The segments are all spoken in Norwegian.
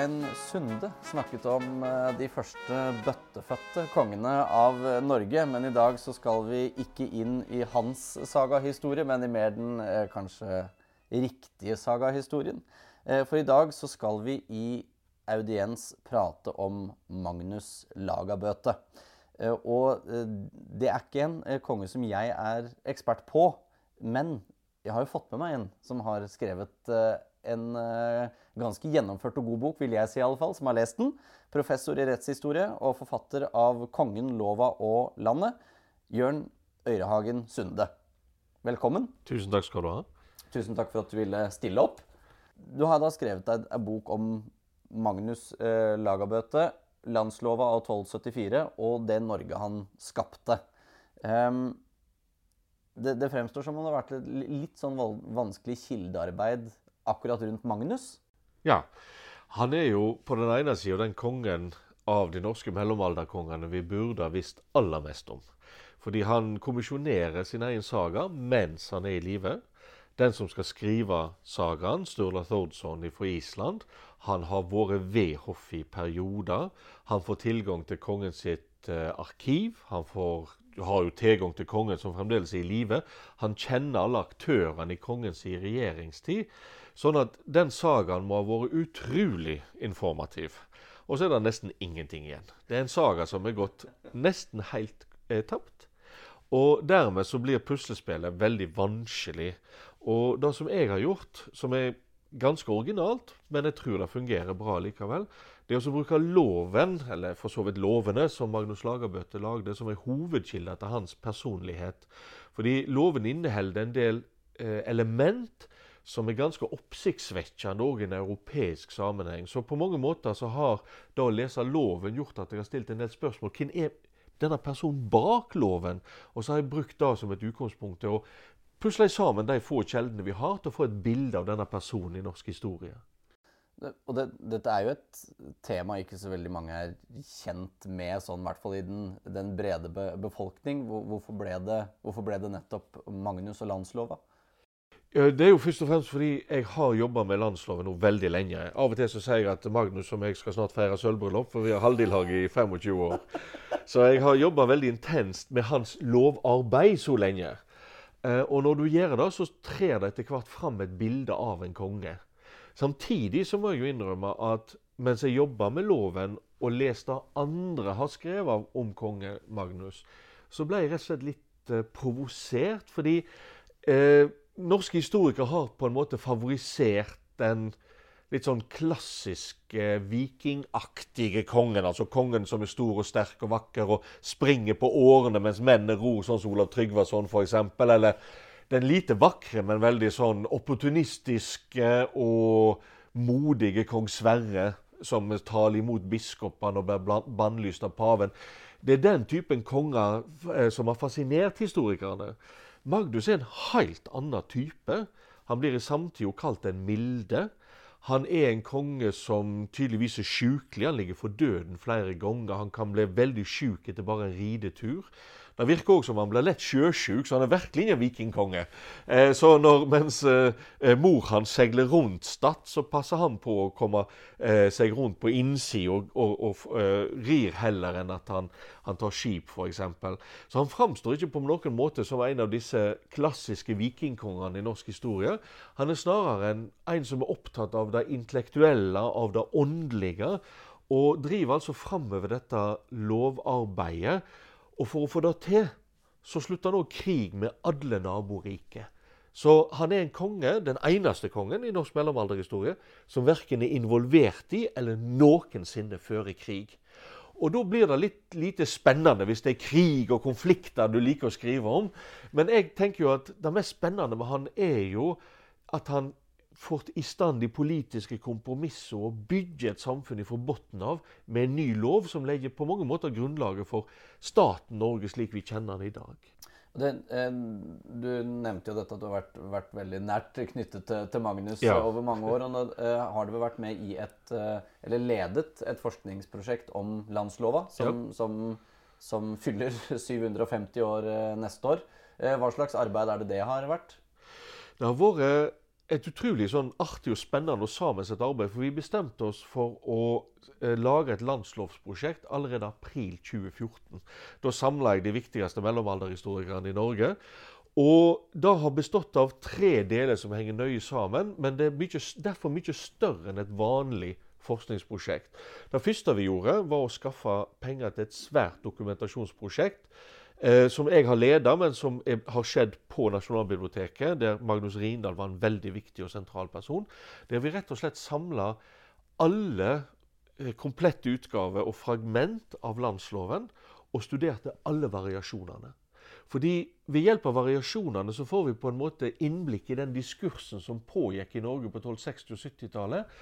Øystein Sunde snakket om eh, de første bøttefødte kongene av eh, Norge. Men i dag så skal vi ikke inn i hans sagahistorie, men i mer den eh, kanskje riktige sagahistorien. For i dag så skal vi i audiens prate om Magnus Lagabøte. Og det er ikke en konge som jeg er ekspert på, men jeg har jo fått med meg en som har skrevet en uh, ganske gjennomført og god bok, vil jeg si i alle fall, som har lest den. Professor i rettshistorie og forfatter av 'Kongen, lova og landet', Jørn Øyrehagen Sunde. Velkommen. Tusen takk skal du ha. Tusen takk for at du ville stille opp. Du har da skrevet deg en bok om Magnus uh, Lagabøte, landslova av 1274 og det Norge han skapte. Um, det, det, fremstår som om det har vært et litt sånn vanskelig kildearbeid akkurat rundt Magnus? Ja. Han er jo på den ene sida den kongen av de norske mellomalderkongene vi burde ha visst aller mest om. Fordi han kommisjonerer sin egen saga mens han er i live. Den som skal skrive sagaen, Sturla Thordsson fra Island, han har vært ved hoffet i perioder. Han får tilgang til kongen sitt eh, arkiv. Han får, har jo tilgang til kongen som fremdeles er i live. Han kjenner alle aktørene i kongens regjeringstid. Sånn at den sagaen må ha vært utrolig informativ. Og så er det nesten ingenting igjen. Det er en saga som er gått nesten helt eh, tapt. Og dermed så blir puslespillet veldig vanskelig. Og det som jeg har gjort, som er ganske originalt, men jeg tror det fungerer bra likevel, det er å bruke loven, eller for så vidt lovene, som Magnus Lagerbøtte lagde, som er hovedkilde til hans personlighet. Fordi loven inneholder en del eh, element som er ganske oppsiktsvekkende òg i en europeisk sammenheng. Så på mange måter så har da å lese loven gjort at jeg har stilt en del spørsmål. Hvem er denne personen bak loven? Og så har jeg brukt det som et utgangspunkt til å pusle sammen de få kjeldene vi har, til å få et bilde av denne personen i norsk historie. Og det, dette er jo et tema ikke så veldig mange er kjent med, sånn i hvert fall i den, den brede be befolkning. Hvorfor ble, det, hvorfor ble det nettopp Magnus og landslova? Det er jo først og fremst fordi jeg har jobba med landsloven nå veldig lenge. Av og til så sier jeg at Magnus og meg skal snart feire sølvbryllup, for vi har halvdellag i 25 år. Så jeg har jobba veldig intenst med hans lovarbeid så lenge. Eh, og når du gjør det, så trer det etter hvert fram et bilde av en konge. Samtidig så må jeg jo innrømme at mens jeg jobba med loven og leste andre har skrevet om konge Magnus, så ble jeg rett og slett litt uh, provosert. Fordi uh, norske historikere har på en måte favorisert den litt sånn klassiske vikingaktige kongen. Altså kongen som er stor og sterk og vakker og springer på årene mens mennene ror, sånn som Olav Tryggvason f.eks. Eller den lite vakre, men veldig sånn opportunistiske og modige kong Sverre som taler imot biskopene og blir bannlyst av paven. Det er den typen konger eh, som har fascinert historikerne. Magnus er en helt annen type. Han blir i samtida kalt den milde. Han er en konge som tydeligvis er sjukelig. Han ligger for døden flere ganger. Han kan bli veldig sjuk etter bare en ridetur. Det virker òg som han blir lett sjøsjuk, så han er virkelig ingen vikingkonge. Eh, så når, mens eh, eh, mor hans seiler rundt Stad, så passer han på å komme eh, seg rundt på innsida og, og, og uh, rir heller enn at han, han tar skip, f.eks. Så han framstår ikke på noen måte som en av disse klassiske vikingkongene i norsk historie. Han er snarere en, en som er opptatt av det intellektuelle, av det åndelige, og driver altså framover dette lovarbeidet og for å få det til, så slutta han òg krig med alle naboriket. Så han er en konge, den eneste kongen i norsk mellomalderhistorie, som verken er involvert i eller noensinne fører krig. Og da blir det litt lite spennende hvis det er krig og konflikter du liker å skrive om. Men jeg tenker jo at det mest spennende med han er jo at han fått i stand de politiske kompromisser og bygge et samfunn fra bunnen av med en ny lov som legger på mange måter grunnlaget for staten Norge slik vi kjenner den i dag. Det, eh, du nevnte jo dette at du har vært, vært veldig nært knyttet til, til Magnus ja. over mange år. og uh, Har du vært med i et, uh, eller ledet et forskningsprosjekt om landslova, som, ja. som, som fyller 750 år uh, neste år. hva slags arbeid er det det har vært? Det har vært et utrolig sånn artig og spennende og sammensatt arbeid. For vi bestemte oss for å eh, lage et landslovsprosjekt allerede april 2014. Da samla jeg de viktigste mellomalderhistorikerne i Norge. Og det har bestått av tre deler som henger nøye sammen, men det er mye, derfor mye større enn et vanlig forskningsprosjekt. Det første vi gjorde, var å skaffe penger til et svært dokumentasjonsprosjekt eh, som jeg har ledet, men som er, har skjedd på Nasjonalbiblioteket, der Magnus Rindal var en veldig viktig og sentral person. Der vi rett og slett samla alle eh, komplette utgaver og fragment av landsloven, og studerte alle variasjonene. Fordi ved hjelp av variasjonene så får vi på en måte innblikk i den diskursen som pågikk i Norge på 1260- og 70-tallet.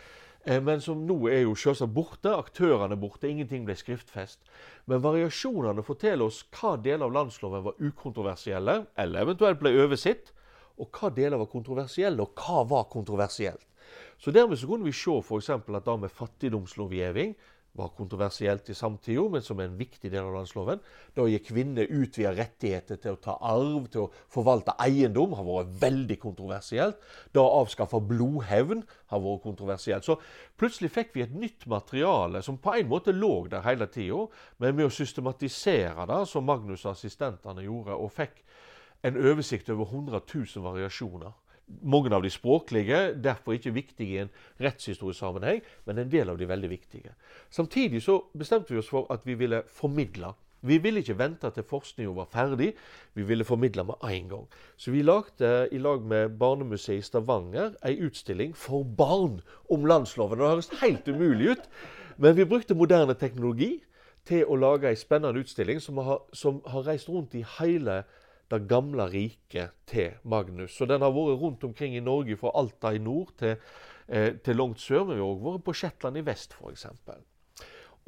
Eh, men som nå er jo selvsagt borte. Aktørene borte. Ingenting ble skriftfest. Men variasjonene forteller oss hva deler av landsloven var ukontroversielle, eller eventuelt ble oversett, og hva deler var kontroversielle, og hva var kontroversielt. Så Dermed så kunne vi se f.eks. at det med fattigdomslovgivning var kontroversielt i samtida, men som er en viktig del av landsloven. Da gir kvinner utvida rettigheter til å ta arv, til å forvalte eiendom, har vært veldig kontroversielt. Da å avskaffe blodhevn har vært kontroversielt. Så plutselig fikk vi et nytt materiale som på en måte lå der hele tida, men med å systematisere det, som Magnus og assistentene gjorde, og fikk en oversikt over 100 000 variasjoner mange av de språklige, derfor ikke viktige i en rettshistorisk sammenheng, men en del av de veldig viktige. Samtidig så bestemte vi oss for at vi ville formidle. Vi ville ikke vente til forskninga var ferdig, vi ville formidle med en gang. Så vi lagde i lag med Barnemuseet i Stavanger ei utstilling for barn om landsloven. Det høres helt umulig ut, men vi brukte moderne teknologi til å lage ei spennende utstilling som har, som har reist rundt i hele landet det gamle riket til Magnus. Så den har vært rundt omkring i Norge fra Alta i nord til, eh, til langt sør. Men vi har òg vært på Shetland i vest, f.eks.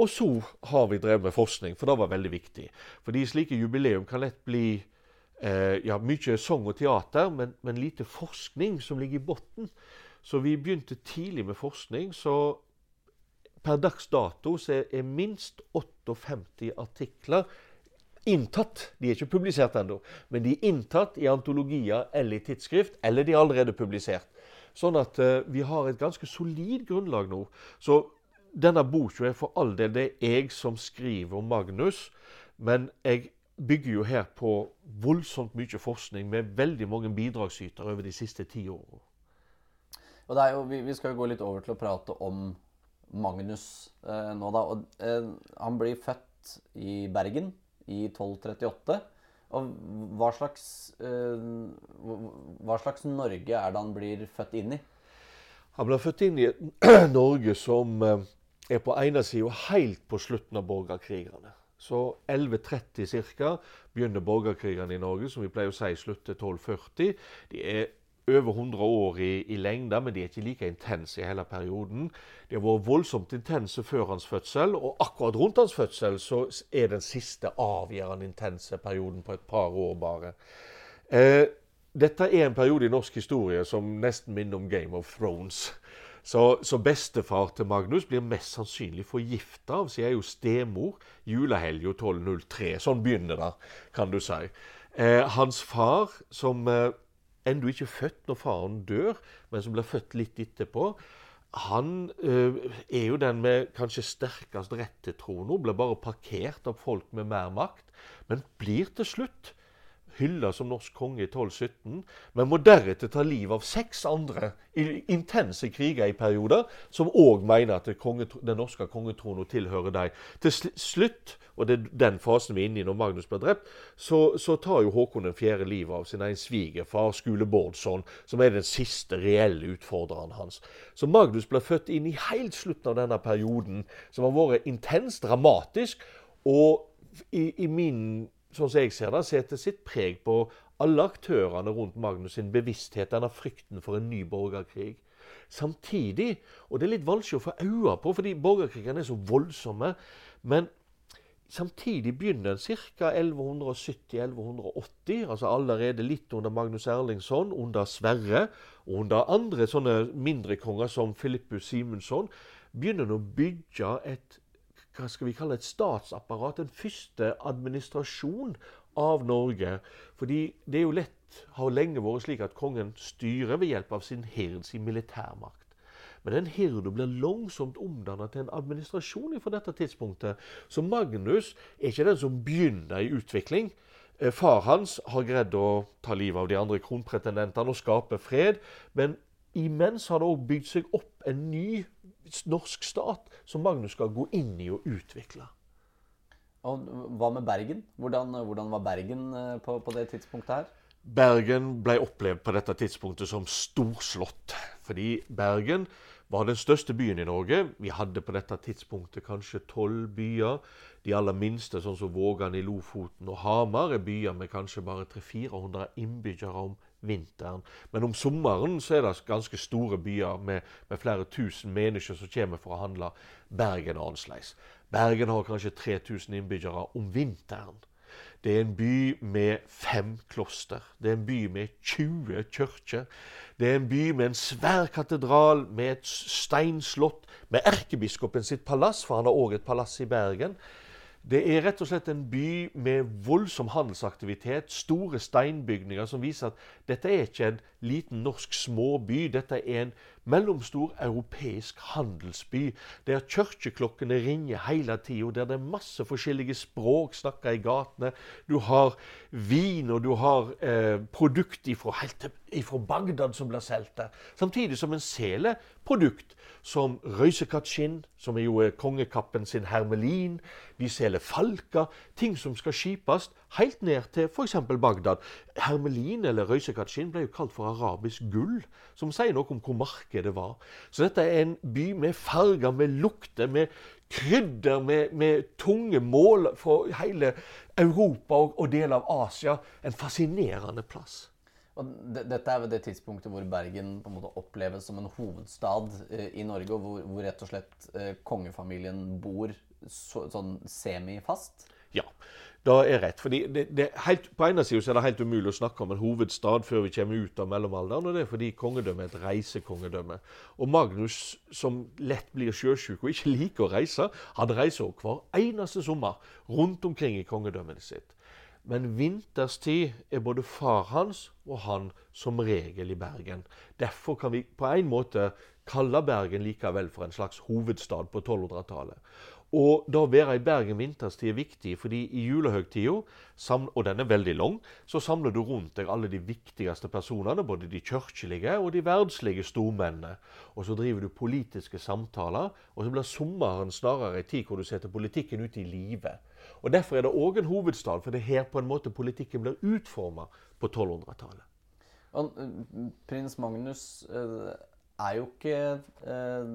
Og så har vi drevet med forskning, for det var veldig viktig. Fordi slike jubileum kan lett bli eh, ja, mye sang og teater, men, men lite forskning som ligger i bunnen. Så vi begynte tidlig med forskning. så Per dags dato er minst 58 artikler inntatt. De er ikke publisert ennå, men de er inntatt i antologier eller i tidsskrift, eller de er allerede publisert. Sånn at uh, vi har et ganske solid grunnlag nå. Så denne boka er for all del det jeg som skriver om Magnus, men jeg bygger jo her på voldsomt mye forskning med veldig mange bidragsytere over de siste ti jo, vi, vi, skal jo gå litt over til å prate om Magnus eh, nå, da. Og, eh, han blir født i Bergen i 1238. Og hva slags, uh, hva slags Norge er det han blir født inn i? Han blir født inn i et Norge som uh, er på ene sida helt på slutten av borgerkrigene. Så 1130 ca. begynner borgerkrigene i Norge, som vi pleier å si slutter 1240. De er over 100 år i, i lengde, men de er ikke like intense i hele perioden. De har vært voldsomt intense før hans fødsel, og akkurat rundt hans fødsel så er den siste avgjørende intense perioden på et par år bare. Eh, dette er en periode i norsk historie som nesten minner om Game of Thrones. Så, så bestefar til Magnus blir mest sannsynlig forgifta av sin egen stemor julehelga 1203. Sånn begynner det, kan du si. Eh, hans far, som eh, ennå ikke født når faren dør, men som blir født litt etterpå. Han øh, er jo den med kanskje sterkest rett til trona, blir bare parkert av folk med mer makt, men blir til slutt hylla som norsk konge i 1217, men må deretter ta livet av seks andre i intense kriger i perioder, som òg mener at den norske kongetronen tilhører dem. Til slutt og det er den fasen vi er inne i når Magnus blir drept, så, så tar jo Håkon den fjerde livet av sin egen svigerfar, Skule Bårdsson, som er den siste reelle utfordreren hans. Så Magnus blir født inn i helt slutten av denne perioden, som har vært intens, dramatisk, og i, i min sånn som jeg ser det, setter sitt preg på alle aktørene rundt Magnus sin bevissthet, denne frykten for en ny borgerkrig. Samtidig, og det er litt vanskelig å få øye på, fordi borgerkrigene er så voldsomme, men Samtidig begynner en ca. 1170-1180, altså allerede litt under Magnus Erlingsson, under Sverre og under andre sånne mindre konger som Filippus Simonsson, begynner en å bygge et hva skal vi kalle et statsapparat, en første administrasjon av Norge. Fordi det er jo lett, har lenge vært slik at kongen styrer ved hjelp av sin hird, sin militærmakt. Men den hirden blir langsomt omdannet til en administrasjon fra dette tidspunktet. Så Magnus er ikke den som begynner i utvikling. Eh, far hans har greid å ta livet av de andre kronpretendentene og skape fred. Men imens har det òg bygd seg opp en ny norsk stat som Magnus skal gå inn i og utvikle. Og Hva med Bergen? Hvordan, hvordan var Bergen eh, på, på, det tidspunktet her? Bergen ble opplevd på dette tidspunktet som storslått. Fordi Bergen var den største byen i Norge. Vi hadde på dette tidspunktet kanskje tolv byer. De aller minste, sånn som Vågan i Lofoten og Hamar, er byer med kanskje bare 300-400 innbyggere om vinteren. Men om sommeren så er det ganske store byer med, med flere tusen mennesker som kommer for å handle. Bergen er annerledes. Bergen har kanskje 3000 innbyggere om vinteren. Det er en by med fem kloster. Det er en by med 20 kirker. Det er en by med en svær katedral, med et steinslott, med erkebiskopen sitt palass, for han har òg et palass i Bergen. Det er rett og slett en by med voldsom handelsaktivitet, store steinbygninger som viser at dette er ikke en liten norsk småby. Dette er en mellomstor europeisk handelsby, der kirkeklokkene ringer hele tida, der det er masse forskjellige språk snakka i gatene. Du har vin, og du har eh, produkt ifra, Bagdad som blir solgt der. Samtidig som en selger produkt som røysekattskinn, som er jo er kongekappen sin hermelin. De selger falker, ting som skal skipes helt ned til f.eks. Bagdad. Hermelin eller røysekatskin ble jo kalt for arabisk gull, som sier noe om hvor markedet var. Så dette er en by med farger, med lukter, med krydder, med, med tunge mål fra hele Europa og, og deler av Asia. En fascinerende plass. Og dette er ved det tidspunktet hvor Bergen på en måte oppleves som en hovedstad eh, i Norge, og hvor, hvor, rett og slett eh, kongefamilien bor så, sånn semifast? Ja, det er rett. fordi det, det helt, På ene siden er det helt umulig å snakke om en hovedstad før vi kommer ut av mellomalderen. og Det er fordi kongedømmet er et reisekongedømme. Og Magnus, som lett blir sjøsjuk og ikke liker å reise, han reiser hver eneste sommer rundt omkring i kongedømmet sitt. Men vinterstid er både far hans og han som regel i Bergen. Derfor kan vi på en måte kalle Bergen likevel for en slags hovedstad på 1200-tallet. Og da være i Bergen vinterstid er viktig, fordi i julehøgtida, og den er veldig lang, så samler du rundt deg alle de viktigste personene, både de kirkelige og de verdslige stormennene. Og så driver du politiske samtaler, og så blir sommeren snarere en tid hvor du setter politikken ut i livet. Og Derfor er det òg en hovedstad, for det er her på en måte politikken blir utforma på 1200-tallet. Eh, prins Magnus eh, er jo ikke eh,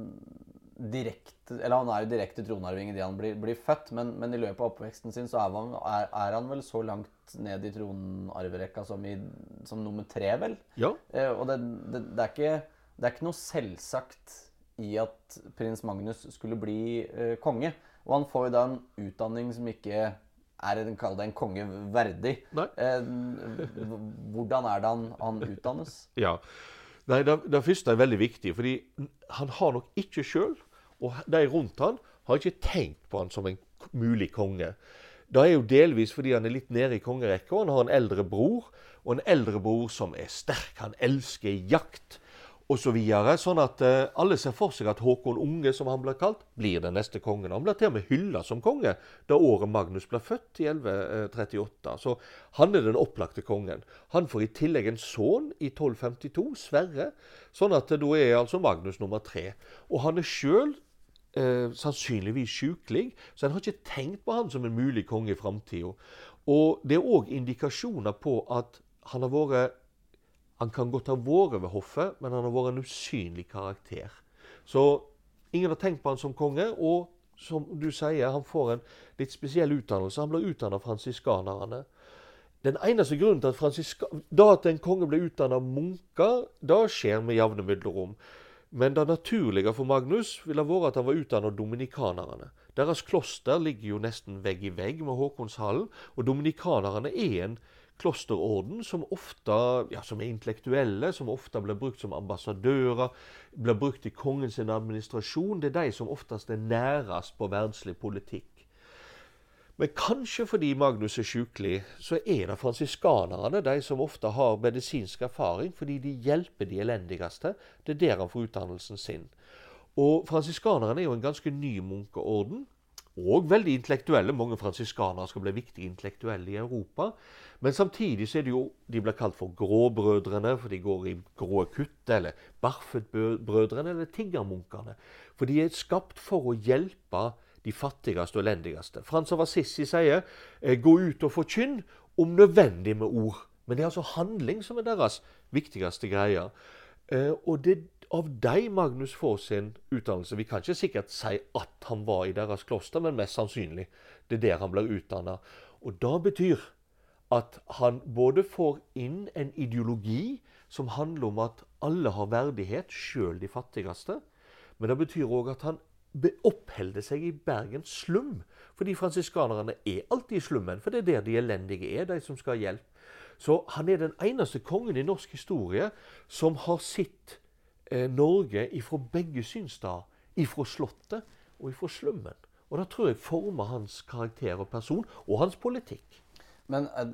direkte Eller han er jo direkte tronarving idet han blir, blir, født, men, men, i løpet av oppveksten sin så er han, er, er han vel så langt ned i tronarverekka som, i, som nummer tre, vel? Ja. og det, det, det, er ikke, det er ikke noe selvsagt i at prins Magnus skulle bli konge. Og han får jo da en utdanning som ikke er en, kall det en konge verdig. Eh, hvordan er det han, han utdannes? Ja, Nei, det, det, første er veldig viktig, fordi han har nok ikke sjøl, og de rundt han har ikke tenkt på han som en mulig konge. Det er jo delvis fordi han er litt nede i kongerekka. Han har en eldre bror, og en eldre bror som er sterk. Han elsker jakt osv. Så videre, sånn at uh, alle ser for seg at Håkon Unge, som han blir kalt, blir den neste kongen. Han blir til og med hylla som konge da året Magnus ble født, i 1138. Så han er den opplagte kongen. Han får i tillegg en sønn i 1252, Sverre. Sånn at uh, da er altså Magnus nummer tre. Og han er sjøl eh, sannsynligvis sjukelig, så en har ikke tenkt på han som en mulig konge i framtida. Og det er òg indikasjoner på at han har vært han kan godt ha vært ved hoffet, men han har vært en usynlig karakter. Så ingen har tenkt på han som konge, og som du sier, han får en litt spesiell utdannelse. Han blir utdannet av fransiskanerne. Den eneste grunnen til at, fransiska, da at en konge ble utdannet av munker, da skjer med jevne mellomrom. Men det naturlige for Magnus ville vært at han var utdannet av dominikanerne. Deres kloster ligger jo nesten vegg i vegg med Håkonshallen, og dominikanerne er en klosterorden som ofte ja, som er intellektuelle, som ofte blir brukt som ambassadører, blir brukt i kongens administrasjon. Det er de som oftest er nærest på verdslig politikk. Men kanskje fordi Magnus er sjukelig, så er det fransiskanerne de som ofte har medisinsk erfaring, fordi de hjelper de elendigste. Det er der han får utdannelsen sin. Og fransiskanerne er jo en ganske ny munkeorden. Og veldig intellektuelle. Mange fransiskanere skal bli viktige intellektuelle i Europa. Men samtidig så er det jo De blir kalt for gråbrødrene, for de går i grå kutt. Eller barfetbrødrene, eller tiggermunkene. For de er skapt for å hjelpe de fattigste og elendigste. Frans av Assisi sier eh, 'gå ut og forkynn', om nødvendig med ord. Men det er altså handling som er deres viktigste greie. Eh, og det av dem Magnus får sin utdannelse. Vi kan ikke sikkert si at han var i deres kloster, men mest sannsynlig. Det er der han blir utdanna. Og det betyr at han både får inn en ideologi som handler om at alle har verdighet, sjøl de fattigste. Men det betyr òg at han oppholder seg i Bergens slum. Fordi fransiskanerne er alltid i slummen, for det er der de elendige er, de som skal ha hjelp. Så han er den eneste kongen i norsk historie som har sett eh, Norge ifra begge synssteder. Ifra Slottet og ifra slummen. Og det tror jeg former hans karakter og person, og hans politikk. Men eh,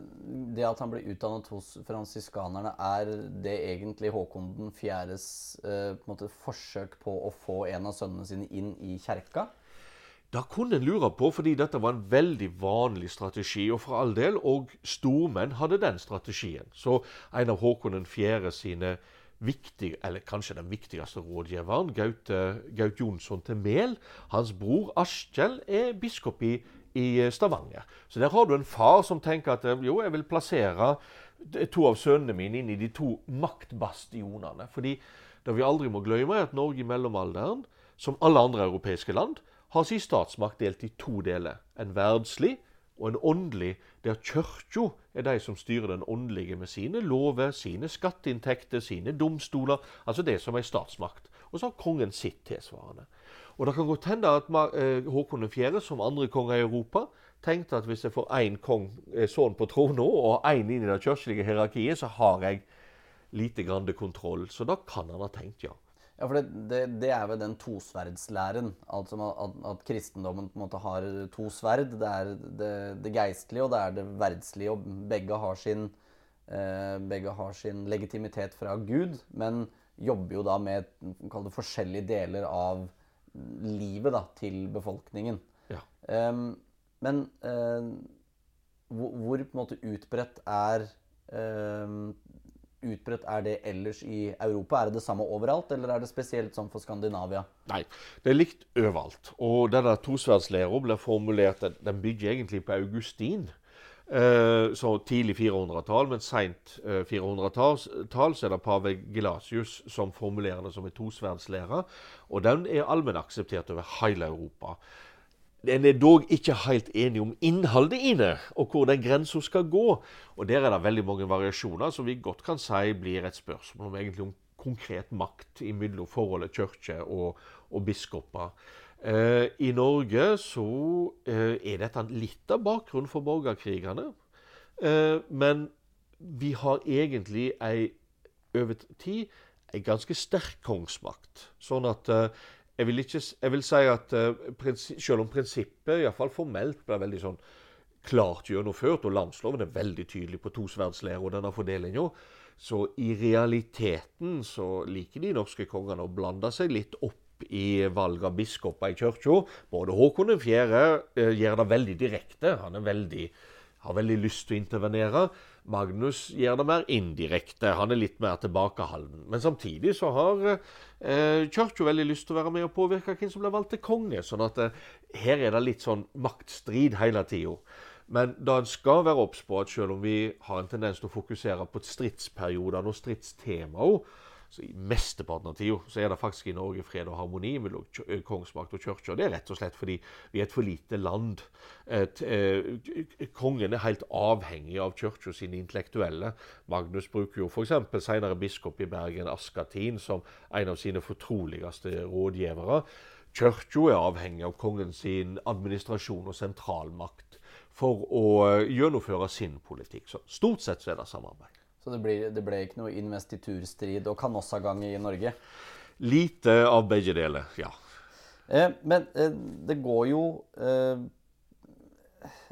det at han ble utdannet hos fransiskanerne, er det egentlig Håkon den fjerdes eh, forsøk på å få en av sønnene sine inn i kjerka? Da kunne en lure på, fordi dette var en veldig vanlig strategi. Og for all del, og stormenn hadde den strategien. Så en av Håkon den fjerde sine viktig, eller kanskje den viktigste rådgiveren, Gaute, Gaut Jonsson til Mel, hans bror Askjell, er biskop i i Stavanger. Så der har du en far som tenker at eh, jo, jeg vil plassere to av sønnene mine inn i de to maktbastionene. Fordi det vi aldri må glemme, er at Norge i mellomalderen, som alle andre europeiske land, har sin statsmakt delt i to deler. En verdslig og en åndelig, der kirka er de som styrer den åndelige med sine lover, sine skatteinntekter, sine domstoler. Altså det som er statsmakt. Og så har kongen sitt tilsvarende. Og det kan godt hende at eh, Håkon 4., som andre konger i Europa, tenkte at hvis jeg får én kong, sønn på trona og én inn i det kirkelige hierarkiet, så har jeg lite grann kontroll. Så da kan han ha tenkt, ja. Ja, for det, det, det er vel den tosverdslæren. Altså at, at, kristendommen på en måte har to sverd. Det er det, det geistlige og det er det verdslige. Og begge har, sin, eh, begge har sin legitimitet fra Gud, men jobber jo da med forskjellige deler av livet da, til befolkningen. Ja. Um, men uh, hvor, hvor, på en måte utbredt er uh, utbredt er det ellers i Europa? Er det det samme overalt, eller er det spesielt sånn for Skandinavia? Nei, det er likt overalt. Og denne tosverdslæra ble formulert Den bygger egentlig på Augustin. Eh, så tidlig 400-tall, men seint 400-tall eh, så er det pave Gelasius som formulerer det som en tosverdslære. Og den er allmennakseptert over hele Europa. En er dog ikke helt enig om innholdet i det, og hvor den grensa skal gå. Og Der er det veldig mange variasjoner som vi godt kan si blir et spørsmål om egentlig om konkret makt mellom forholdet kirke og, og biskoper. Eh, I Norge så eh, er dette litt av bakgrunnen for borgerkrigene. Eh, men vi har egentlig ei, over tid ei ganske sterk kongsmakt. Sånn at jeg vil, ikke, jeg vil si at selv om prinsippet, iallfall formelt, ble veldig sånn klart gjennomført, og landsloven er veldig tydelig på tosverdslæra og denne fordelinga, så i realiteten så liker de norske kongene å blande seg litt opp i valg av biskoper i kirka. Både Håkon 4. Eh, gjør det veldig direkte. Han er veldig, har veldig lyst til å intervenere. Magnus gjør det mer indirekte. Han er litt mer tilbakeholden. Men samtidig så har eh, kirka veldig lyst til å være med og påvirke hvem som blir valgt til konge. sånn at eh, her er det litt sånn maktstrid hele tida. Men da en skal være obs på at selv om vi har en tendens til å fokusere på stridsperiodene og stridstemaer, så I mesteparten av tida er det faktisk i Norge fred og harmoni mellom kongsmakt og kirke. Det er rett og slett fordi vi er et for lite land. Et, eh, kongen er helt avhengig av kirka sine intellektuelle. Magnus bruker jo f.eks. senere biskop i Bergen, Askatin, som en av sine fortroligste rådgivere. Kirka er avhengig av kongen sin administrasjon og sentralmakt for å eh, gjennomføre sin politikk. Så stort sett så er det samarbeid. Så det, blir, det ble ikke noe investiturstrid og kanossagang i Norge? Lite av begge deler, ja. Eh, men eh, det går jo eh,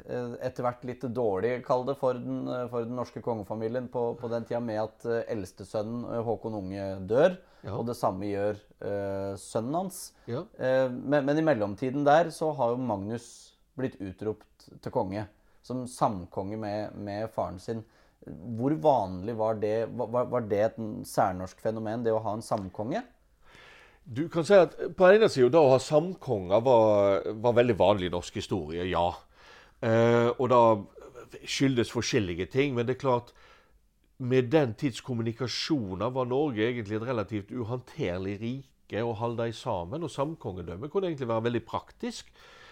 eh, etter hvert litt dårlig, kall det, for den, for den norske kongefamilien på, på, den tida, med at uh, eldstesønnen Håkon Unge dør. Ja. Og det samme gjør uh, sønnen hans. Ja. Uh, men, men, i mellomtiden der så har jo Magnus blitt utropt til konge. Som samkonge med, med faren sin. Hvor vanlig var det? Var, var det et særnorsk fenomen, det å ha en samkonge? Du kan si at På den ene sida da å ha samkonger var, var, veldig vanlig i norsk historie, ja. Eh, og da skyldes forskjellige ting. Men det er klart med den tids kommunikasjoner var Norge egentlig et relativt uhåndterlig rike å holde sammen. Og samkongedømmet kunne egentlig være veldig praktisk.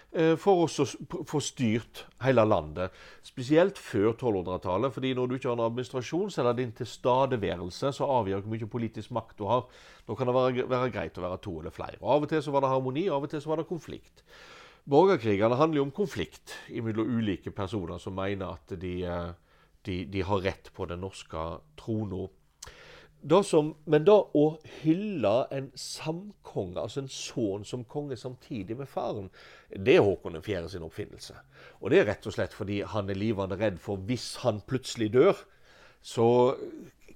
Eh, for oss å få styrt hele landet. Spesielt før 1200-tallet. fordi når du ikke har en administrasjon, så er det din tilstedeværelse som avgjør hvor mye politisk makt du har. Da kan det være, være, greit å være to eller flere. Og Av og til så var det harmoni, av og til så var det konflikt. Borgerkrigene handler jo om konflikt mellom ulike personer som mener at de, eh, de, de har rett på den norske trona. Som, men da å hylle en samkonge, altså en sønn som konge samtidig med faren, det er Håkon 4. sin oppfinnelse. Og det er rett og slett fordi han er livende redd for hvis han plutselig dør, så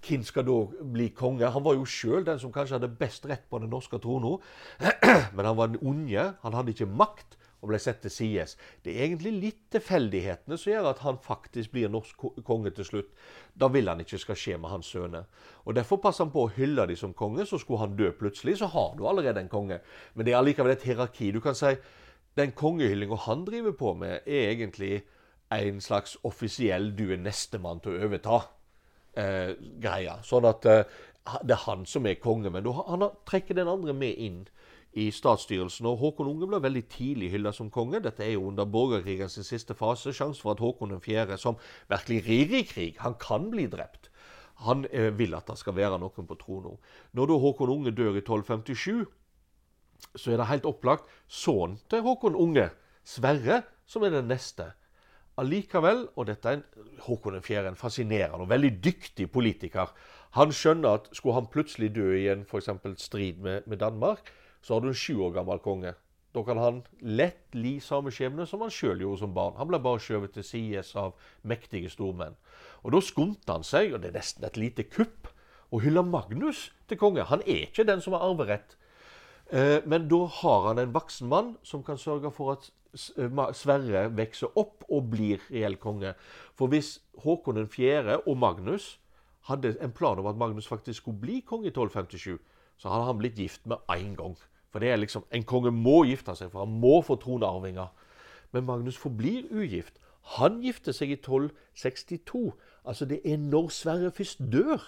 hvem skal da bli konge? Han var jo sjøl den som kanskje hadde best rett på den norske trona. Men han var den unge, han hadde ikke makt og ble sett til side. Det er egentlig litt tilfeldighetene som gjør at han faktisk blir norsk konge til slutt. Da vil han ikke skal skje med hans sønner. Og Derfor passer han på å hylle dem som konge. Så skulle han dø plutselig, så har du allerede en konge. Men det er allikevel et hierarki. Du kan si den kongehyllinga han driver på med, er egentlig en slags offisiell 'du er nestemann til å overta' eh, greia. Sånn at eh, det er han som er konge, men han trekker den andre med inn i statsstyrelsen. Og Håkon Unge ble veldig tidlig hylla som konge. Dette er jo under borgerkrigens siste fase. Sjanse for at Håkon 4., som virkelig rir i krig, han kan bli drept. Han eh, vil at det skal være noen på trona. Når da Håkon Unge dør i 1257, så er det helt opplagt sønnen til Håkon Unge, Sverre, som er den neste. Allikevel, og dette er en, Håkon 4., en fascinerende og veldig dyktig politiker, han skjønner at skulle han plutselig dø i en for strid med, med Danmark, så har du en sju år gammel konge. Da kan han lett li samme skjebne som han sjøl gjorde som barn. Han ble bare skjøvet til sides av mektige stormenn. Og Da skumte han seg, og det er nesten et lite kupp, å hylle Magnus til konge. Han er ikke den som har arverett. Eh, men da har han en voksen mann som kan sørge for at eh, Sverre vokser opp og blir reell konge. For hvis Håkon 4. og Magnus hadde en plan om at Magnus faktisk skulle bli konge i 1257, så hadde han blitt gift med én gang. For det er liksom, En konge må gifte seg, for han må få tronarvinger. Men Magnus forblir ugift. Han gifter seg i 1262. Altså det er når Sverre først dør.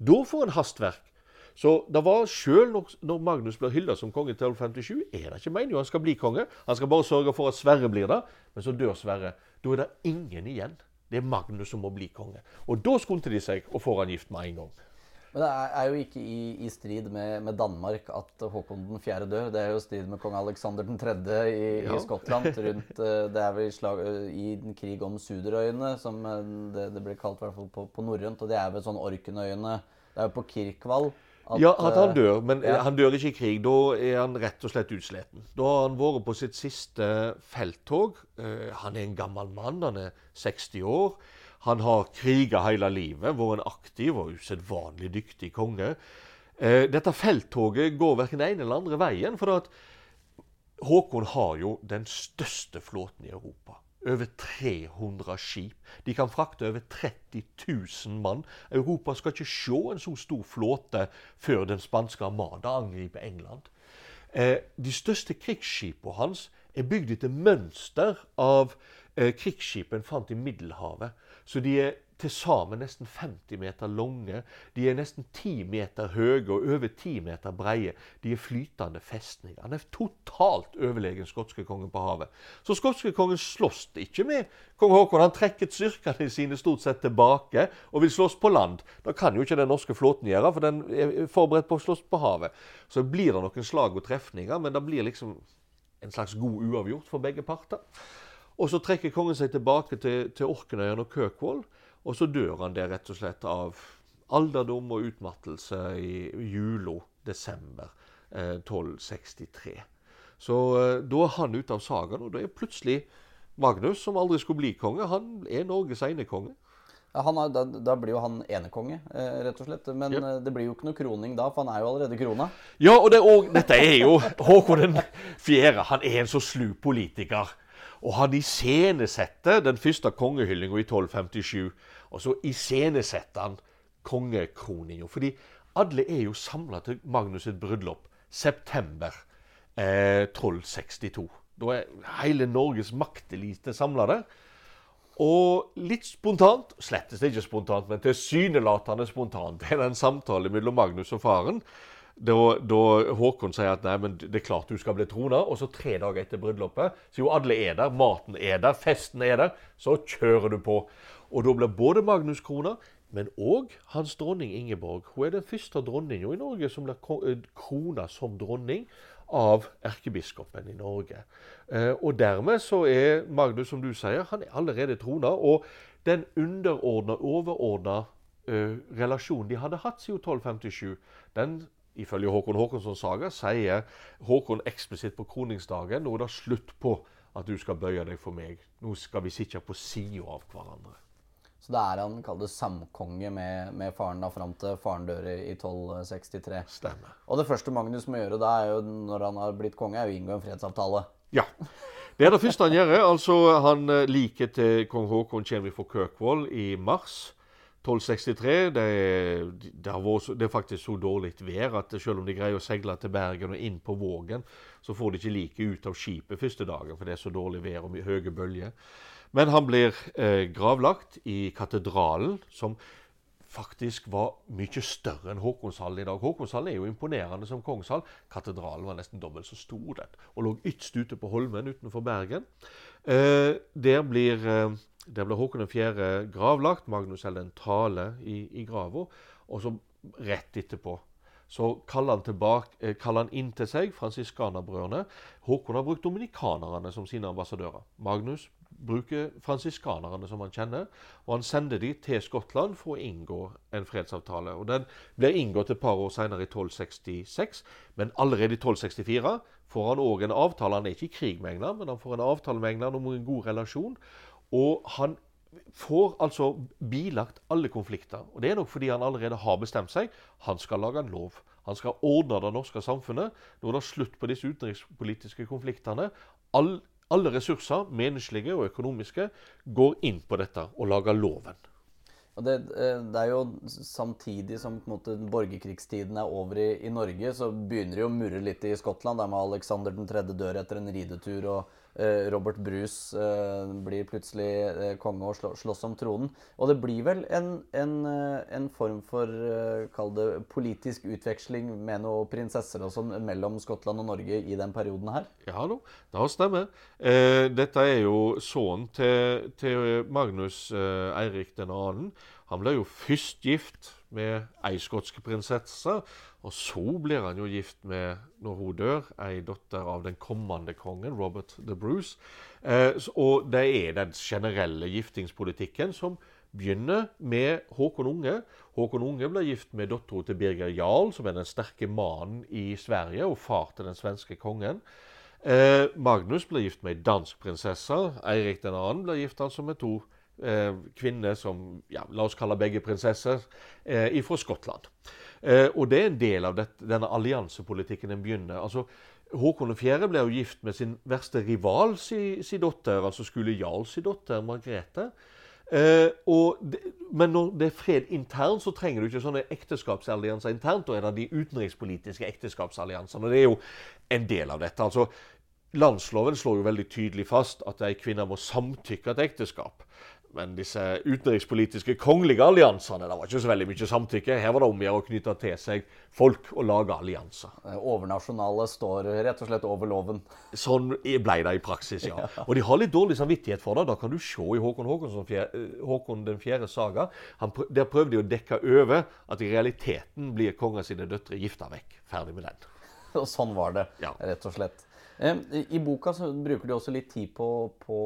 Da får han hastverk. Så det var sjøl når, når, Magnus blir hylla som konge i 1257, er det ikke meningen han skal bli konge. Han skal bare sørge for at Sverre blir det. Men så dør Sverre. Da er det ingen igjen. Det er Magnus som må bli konge. Og da skyndte de seg og får han gift med en gang. Men det er, jo ikke i, i strid med, med, Danmark at Håkon den 4. dør. Det er jo i strid med kong Alexander 3. i, ja. i Skottland. rundt, eh, Det er vel slag, eh, i en krig om Suderøyene, som eh, det, det blir kalt i hvert fall på, på norrønt. Og det er vel sånn Orkenøyene Det er jo på Kirkvall. At, ja, at han dør. Men ja. han dør ikke i krig. Da er han rett og slett utsletten. Da har han vært på sitt siste felttog. Han er en gammel mann. Han er 60 år. Han har kriga hele livet, vært en aktiv og usedvanlig dyktig konge. Eh, dette felttoget går verken den ene eller andre veien. For at Håkon har jo den største flåten i Europa. Over 300 skip. De kan frakte over 30 000 mann. Europa skal ikke se en så stor flåte før den spanske armada angriper England. Eh, de største krigsskipene hans er bygd etter mønster av eh, krigsskip en fant i Middelhavet. Så de er til sammen nesten 50 meter lange. De er nesten 10 meter høye og over 10 meter breie. De er flytende festninger. Han er totalt overlegen skotske-kongen på havet. Så skotske-kongen slåss ikke med kong Haakon. Han trekker styrkene sine stort sett tilbake og vil slåss på land. Det kan jo ikke den norske flåten gjøre, for den er forberedt på å slåss på havet. Så blir det noen slag og trefninger, men det blir liksom en slags god uavgjort for begge parter. Og så trekker kongen seg tilbake til, til Orknøyene og Køkvoll, og så dør han der rett og slett av alderdom og utmattelse i julo desember eh, 1263. Så eh, da er han ute av sagaen, og da er plutselig Magnus, som aldri skulle bli konge, han er Norges enekonge. Ja, han har, da, da blir jo han enekonge, eh, rett og slett. Men Ja. eh, det blir jo ikke noe kroning da, for han er jo allerede krona. Ja, og, det og dette er jo Håkon den fjerde. Han er en så slu politiker. Og han iscenesetter den første kongehyllinga i 1257. Og så iscenesetter han kongekroninga. Fordi alle er jo samla til Magnus sitt bryllup september eh, 1262. Da er hele Norges maktelite samla der. Og litt spontant, slettes ikke spontant, men tilsynelatende spontant, er det en samtale mellom Magnus og faren. Da, da Håkon sier at nei, men det er klart du skal bli trona, og så tre dager etter bryllupet, så jo alle er der, maten er der, festen er der, så kjører du på. Og da blir både Magnus krona, men òg hans dronning Ingeborg. Hun er den første dronninga i Norge som blir eh, krona som dronning av erkebiskopen i Norge. Eh, og dermed så er Magnus, som du sier, han er allerede trona. Og den underordna, overordna eh, relasjonen de hadde hatt siden 1257, den ifølge Håkon Håkonssons saga sier Håkon eksplisitt på kroningsdagen nå er det slutt på at du skal bøye deg for meg. Nå skal vi sitte på sida av hverandre. Så da er han kalt samkonge med, med faren da fram til faren dør i i 1263. Stemmer. Og det første Magnus må gjøre da, er jo, når han har blitt konge, er å inngå en fredsavtale. Ja. Det er det første han gjør. Altså, han liker Liket til kong Haakon kommer fra Kirkwall i mars 1263. Det det, det er faktisk så dårlig vær at selv om de greier å seile til Bergen og inn på Vågen, så får de ikke liket ut av skipet første dagen, for det er så dårlig vær og mye høye bølger. Men han blir eh, gravlagt i katedralen, som faktisk var mye større enn Håkonshallen i dag. Håkonshallen er jo imponerende som kongshall. Katedralen var nesten dobbelt så stor den, og lå ytst ute på Holmen utenfor Bergen. Eh, der, blir, eh, der ble Håkon 4. gravlagt. Magnus holder en tale i, i grava. Og så rett etterpå så kaller han, tilbake, eh, kaller han inn til seg fransiskanerbrødrene. Håkon har brukt dominikanerne som sine ambassadører. Magnus bruker fransiskanerne som han kjenner, og han sender de til Skottland for å inngå en fredsavtale. Og Den blir inngått et par år senere, i 1266, men allerede i 1264 får han òg en avtale. Han er ikke i krig med England, men han får en avtale med England om en god relasjon. Og han får altså bilagt alle konflikter. Og Det er nok fordi han allerede har bestemt seg. Han skal lage en lov. Han skal ordne det norske samfunnet. Nå er det slutt på disse utenrikspolitiske konfliktene. All, alle ressurser, menneskelige og økonomiske, går inn på dette og lager loven. Og det, eh, det er jo samtidig som måte, borgerkrigstiden er over i, i Norge, så begynner det å murre litt i Skottland, der med Alexander 3. dør etter en ridetur, og Robert Bruce eh, blir plutselig eh, konge og slå, slåss om tronen. Og det blir vel en, en, eh, en form for eh, kall det politisk utveksling med noen prinsesser og sånn mellom Skottland og Norge i den perioden her? Ja da, det stemmer. Eh, dette er jo sønnen til, til Magnus eh, Eirik 2. Han ble jo først gift med ei skotsk prinsesse, og så blir han jo gift med, når hun dør, ei datter av den kommende kongen, Robert the Bruce. Eh, og det er den generelle giftingspolitikken som begynner med Håkon Unge. Håkon Unge ble gift med dattera til Birger Jarl, som er den sterke mannen i Sverige, og far til den svenske kongen. Eh, Magnus ble gift med ei dansk prinsesse. Eirik 2. ble gift altså med to eh, kvinner som ja, La oss kalle begge prinsesser eh, fra Skottland. Eh, og det er en del av dette, denne alliansepolitikken den begynner. altså Håkon 4. ble jo gift med sin verste rival si, si datter, altså Skule Jarl si datter, Margrethe. Eh, det, men når det er fred internt, så trenger du ikke sånne ekteskapsallianser internt. Da er det de utenrikspolitiske ekteskapsalliansene. Det er jo en del av dette. altså Landsloven slår jo veldig tydelig fast at ei kvinne må samtykke til ekteskap. Men disse utenrikspolitiske kongelige alliansene det var ikke så veldig mye samtykke. Her var det om å gjøre å knytte til seg folk og lage allianser. Overnasjonale står rett og slett over loven. Sånn ble det i praksis, ja. Og de har litt dårlig samvittighet for det. Da kan du se i Håkon, fjer- eh, Håkon den fjerde saga. Han, der prøvde de å dekke over at i realiteten blir kongen sine døtre gifta vekk. Ferdig med den. Og sånn var det, Ja. rett og slett. I boka så bruker du også litt tid på, på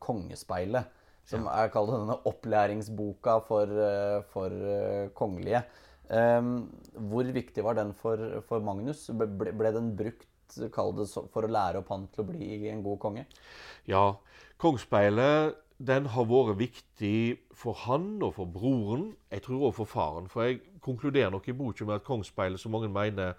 Kongespeilet, som er kalt denne opplæringsboka for, eh, for eh, kongelige. Um, Hvor viktig var den for, for Magnus? Ble, ble den brukt kall det, for å lære opp han til å bli en god konge? Ja, Kongsspeilet den har vært viktig for han og for broren, jeg tror også for faren. For jeg konkluderer nok i boka med at Kongsspeilet, som mange mener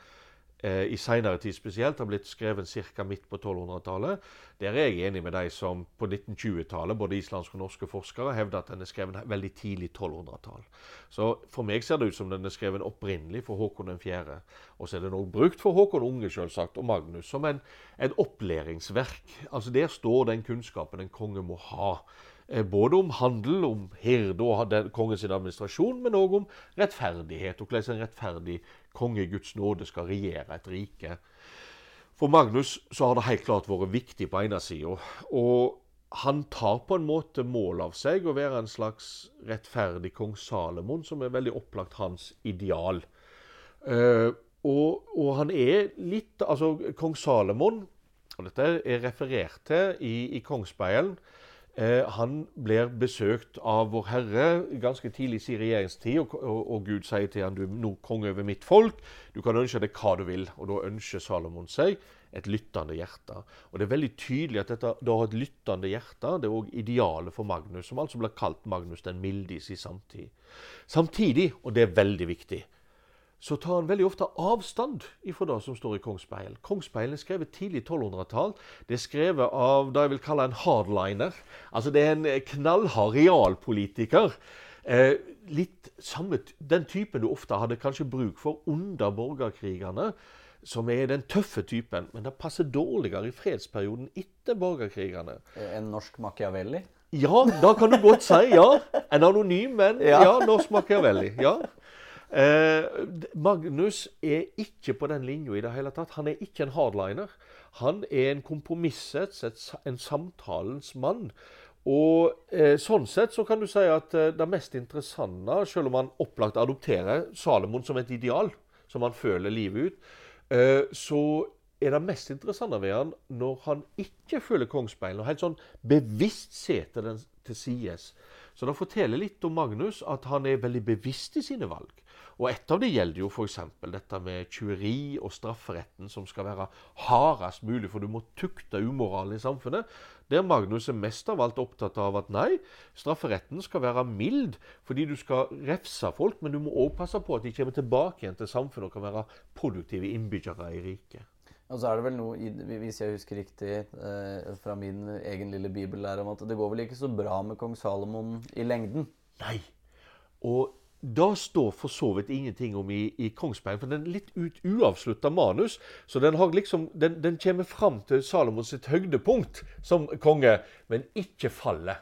eh, i seinere tid spesielt, har blitt skrevet ca. midt på 1200-tallet. Der er jeg enig med de som på 1920-tallet, både islandske og norske forskere, hevder at den er skrevet veldig tidlig 1200-tall. Så for meg ser det ut som den er skrevet opprinnelig for Håkon 4. Og så er den òg brukt for Håkon Unge selvsagt, og Magnus som en, en opplæringsverk. Altså Der står den kunnskapen en konge må ha. Eh, både om handel, om herde og kongens administrasjon, men òg om rettferdighet, og hvordan en rettferdig konge i Guds nåde skal regjere et rike. For Magnus så har det helt klart vært viktig på ene sida. Og han tar på en måte mål av seg å være en slags rettferdig kong Salomon, som er veldig opplagt hans ideal. Uh, og, og, han er litt Altså, kong Salomon, og dette er referert til i, i Kongsspeilen han blir besøkt av Vår Herre ganske tidlig i sin regjeringstid, og, og, og, Gud sier til ham du er nå konge over mitt folk. Du kan ønske deg hva du vil. Og da ønsker Salomon seg et lyttende hjerte. Og Det er veldig tydelig at dette da har et lyttende hjerte det er òg idealet for Magnus, som altså blir kalt Magnus den milde i sin samtid. Samtidig, og det er veldig viktig, så tar han veldig ofte avstand ifra det som står i Kongsspeilen. Kongsspeilen er skrevet tidlig 1200-tall. Det er skrevet av det jeg vil kalle en hardliner. Altså det er en eh, knallhard realpolitiker. Eh, litt samme, Den typen du ofte hadde kanskje bruk for under borgerkrigene. Som er den tøffe typen, men det passer dårligere i fredsperioden etter borgerkrigene. En norsk Machiavelli? Ja, da kan du godt si ja. En anonym, men ja, ja norsk Machiavelli. ja. Eh, Magnus er ikke på den linja i det hele tatt. Han er ikke en hardliner. Han er en kompromissets, en samtalens mann. Og eh, Sånn sett så kan du si at eh, det mest interessante, selv om han opplagt adopterer Salomon som et ideal, som han føler livet ut, eh, så er det mest interessante ved han når han ikke føler kongsspeilet, og helt sånn bevisst setter den til sides. Så det forteller litt om Magnus at han er veldig bevisst i sine valg. Og et av det gjelder jo f.eks. dette med tjuveri og strafferetten, som skal være hardest mulig, for du må tukte umoralen i samfunnet. Der Magnus er mest av alt opptatt av at nei, strafferetten skal være mild, fordi du skal refse folk, men du må òg passe på at de kommer tilbake igjen til samfunnet og kan være produktive innbyggere i riket. Og så er det vel noe, hvis jeg husker riktig eh, fra min egen lille bibel, der om at det går vel ikke så bra med kong Salomon i lengden? Nei. Og da står for så vidt ingenting om i, i Kongsberg, for den er litt ut, uavslutta manus. Så den, liksom, den, den, kommer fram til Salomos sitt høydepunkt som konge, men ikke fallet.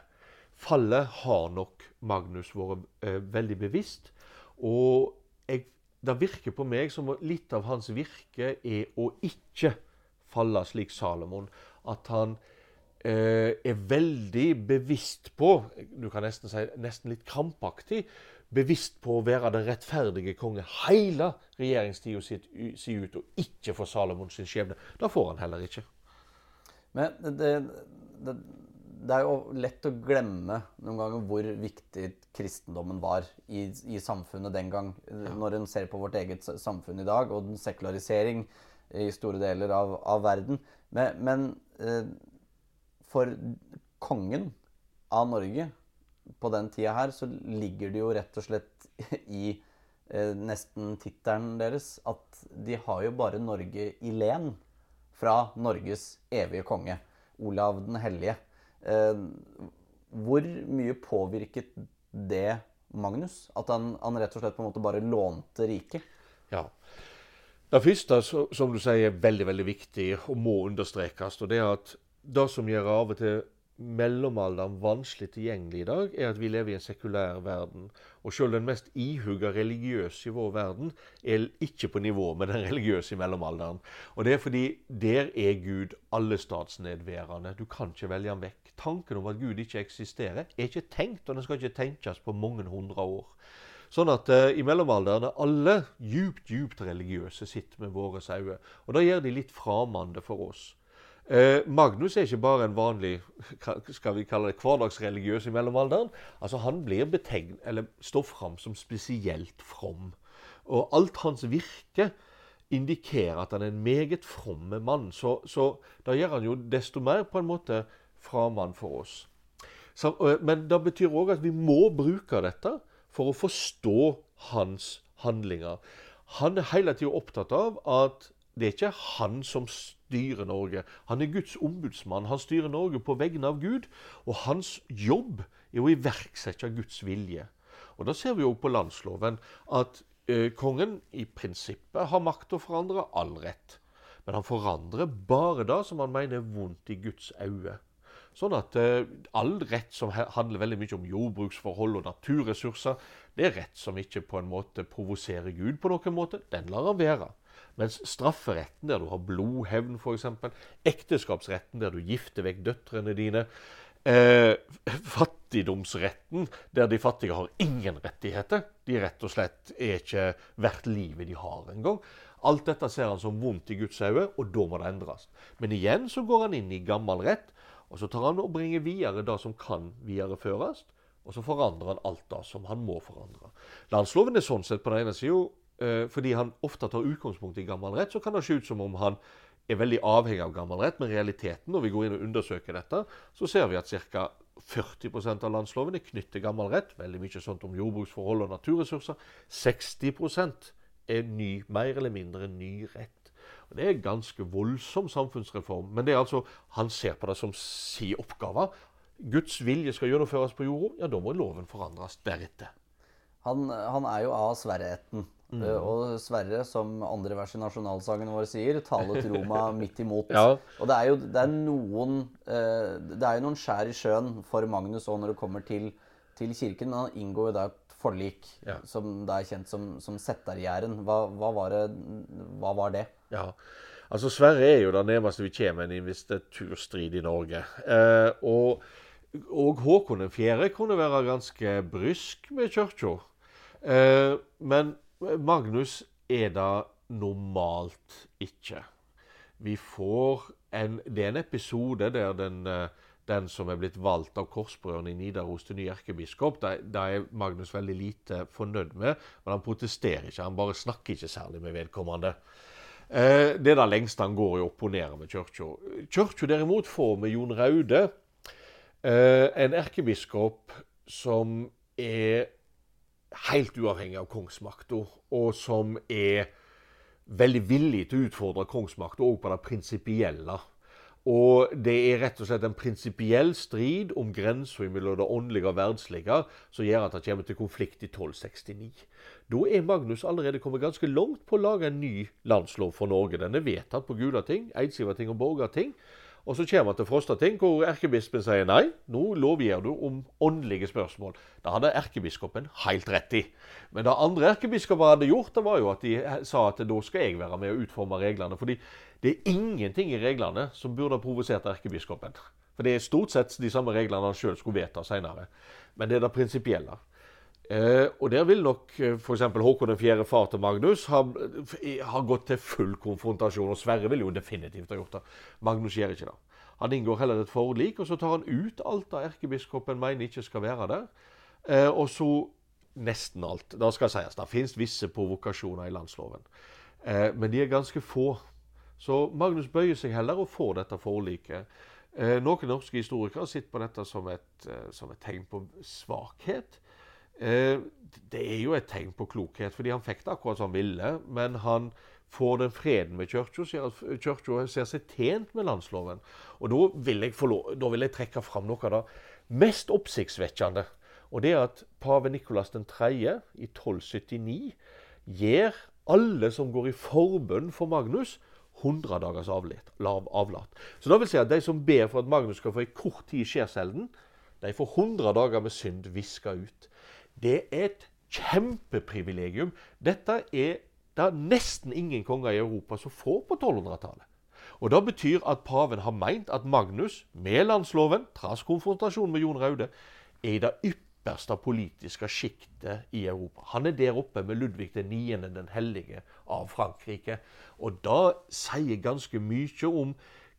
Fallet har nok Magnus vært eh, veldig bevisst. Og jeg, det virker på meg som litt av hans virke er å ikke falle slik Salomon. At han eh, er veldig bevisst på, du kan nesten si nesten litt krampaktig, bevisst på å være den rettferdige konge hele regjeringstida si ut, og ikke for Salomons skjebne. Det får han heller ikke. Men det, det, det, er jo lett å glemme noen ganger hvor viktig kristendommen var i, i samfunnet den gang. Ja. Når en ser på vårt eget samfunn i dag, og den sekularisering i store deler av, av verden. Men, men eh, for kongen av Norge på den tida her, så ligger det jo rett og slett i eh, nesten tittelen deres at de har jo bare Norge i len fra Norges evige konge, Olav den hellige. Eh, hvor mye påvirket det Magnus? At han, han, rett og slett på en måte bare lånte riket? Ja. Det første, som du sier, er veldig veldig viktig og må understrekes. og det er at det som gjør av og til mellomalderen vanskelig tilgjengelig i dag, er at vi lever i en sekulær verden. Og selv den mest ihuga religiøse i vår verden er ikke på nivå med den religiøse i mellomalderen. Og det er fordi der er Gud allestatsnedværende. Du kan ikke velge ham vekk. Tanken om at Gud ikke eksisterer, er ikke tenkt, og den skal ikke tenkes på mange hundre år. Sånn at uh, i mellomalderen er alle djupt, djupt religiøse sitter med våre sauer. Og da gjør de litt framande for oss. Eh, Magnus er ikke bare en vanlig skal vi kalle det, hverdagsreligiøs i mellomalderen. Altså Han blir betegnet, eller står fram som spesielt from. Og alt hans virke indikerer at han er en meget from mann. Så, så da gjør han jo desto mer på en måte framann for oss. Så, men det betyr òg at vi må bruke dette for å forstå hans handlinger. Han er hele tida opptatt av at det er ikke han som styrer Norge. Han er Guds ombudsmann. Han styrer Norge på vegne av Gud. Og hans jobb er å iverksette Guds vilje. Og Da ser vi jo på landsloven at eh, kongen i prinsippet har makt til å forandre all rett. Men han forandrer bare det som han mener er vondt i Guds øyne. Sånn at eh, all rett som handler veldig mye om jordbruksforhold og naturressurser, det er rett som ikke på en måte provoserer Gud på noen måte. Den lar han være. Mens strafferetten, der du har blodhevn f.eks., ekteskapsretten, der du gifter vekk døtrene dine, eh, fattigdomsretten, der de fattige har ingen rettigheter, de rett og slett er ikke verdt livet de har engang. Alt dette ser han som vondt i Guds øyne, og da må det endres. Men igjen så går han inn i gammel rett og så tar han og bringer videre det som kan videreføres, og så forandrer han alt det som han må forandre. Landsloven er sånn sett på den ene sida, fordi han ofte tar utgangspunkt i gammel rett, så kan det se ut som om han er veldig avhengig av gammel rett, men realiteten når vi går inn og undersøker dette, så ser vi at ca. 40 av landsloven er knyttet til gammel rett. Veldig mye sånt om jordbruksforhold og naturressurser. 60% er ny, mer eller mindre ny rett. Det er en ganske voldsom samfunnsreform. Men det er altså, han ser på det som sin oppgave. Guds vilje skal gjennomføres på jorda, ja, da må loven forandres deretter. Han, han er jo av Sverre-ætten. Mm. Eh, og Sverre, som andre vers i nasjonalsangen vår sier, talet Roma midt imot. Ja. Og det er jo det er noen, eh, det er jo noen skjær i sjøen for Magnus òg når det kommer til, til kirken. Men han inngår jo da et forlik, ja. som da er kjent som, som Settergjæren. Hva, hva, var hva var det? Ja, altså Sverre er jo det nærmeste vi kommer en investiturstrid i Norge. Eh, og, og Håkon 4. kunne være ganske brysk med kirka. Eh, men Magnus er det normalt ikke. Vi får en, Det er en episode der den, eh, den som er blitt valgt av korsbrødrene i Nidaros til ny erkebiskop, det, er Magnus veldig lite fornøyd med. Men han protesterer ikke. Han bare snakker ikke særlig med vedkommende. Eh, det er det lengste han går i å opponere med kirka. Kirka derimot får med Jon Raude en erkebiskop som er helt uavhengig av kongsmakta, og som er veldig villig til å utfordre kongsmakta òg på det prinsipielle. Og det er rett og slett en prinsipiell strid om grensa mellom det åndelige og verdslige som gjør at det kommer til konflikt i 1269. Da er Magnus allerede kommet ganske langt på å lage en ny landslov for Norge. Den er vedtatt på Gulating, Eidsivating og Borgarting. Og så kommer han til Frostating, hvor erkebispen sier nei, nå lovgir du om åndelige spørsmål. Det hadde erkebiskopen helt rett i. Men det andre erkebiskoper hadde gjort, det var jo at de sa at da skal jeg være med å utforme reglene. fordi det er ingenting i reglene som burde ha provosert erkebiskopen. For det er stort sett de samme reglene han sjøl skulle vedta seinere. Men det er det prinsipielle. Eh, og der vil nok eh, f.eks. Håkon 4., far til Magnus, ha, ha, gått til full konfrontasjon. Og Sverre vil jo definitivt ha gjort det. Magnus gjør ikke det. Han inngår heller et forlik, og så tar han ut alt det erkebiskopen mener ikke skal være der. Eh, og så nesten alt. Det skal sies, det finnes visse provokasjoner i landsloven. Eh, men de er ganske få. Så Magnus bøyer seg heller og får dette forliket. Eh, noen norske historikere sitter på dette som et, eh, som et tegn på svakhet. Eh, det er jo et tegn på klokhet, fordi han fikk det akkurat som han ville. Men han får den freden med kirka, kirka ser seg tjent med landsloven. Og da vil lov, da vil jeg trekke fram noe av det mest oppsiktsvekkende. Og det er at pave Nikolas 3. i 1279 gir alle som går i forbønn for Magnus, 100 dagers avlat. Så det vil si at de som ber for at Magnus skal få ei kort tid i skjærselden, de får 100 dager med synd viska ut. Det er et kjempeprivilegium. Dette er det nesten ingen konger i Europa som får på 1200-tallet. Og Det betyr at paven har meint at Magnus, med landsloven, trass konfrontasjon med Jon Raude, er i det ypperste politiske sjiktet i Europa. Han er der oppe med Ludvig 9., den hellige av Frankrike. Og det sier ganske mye om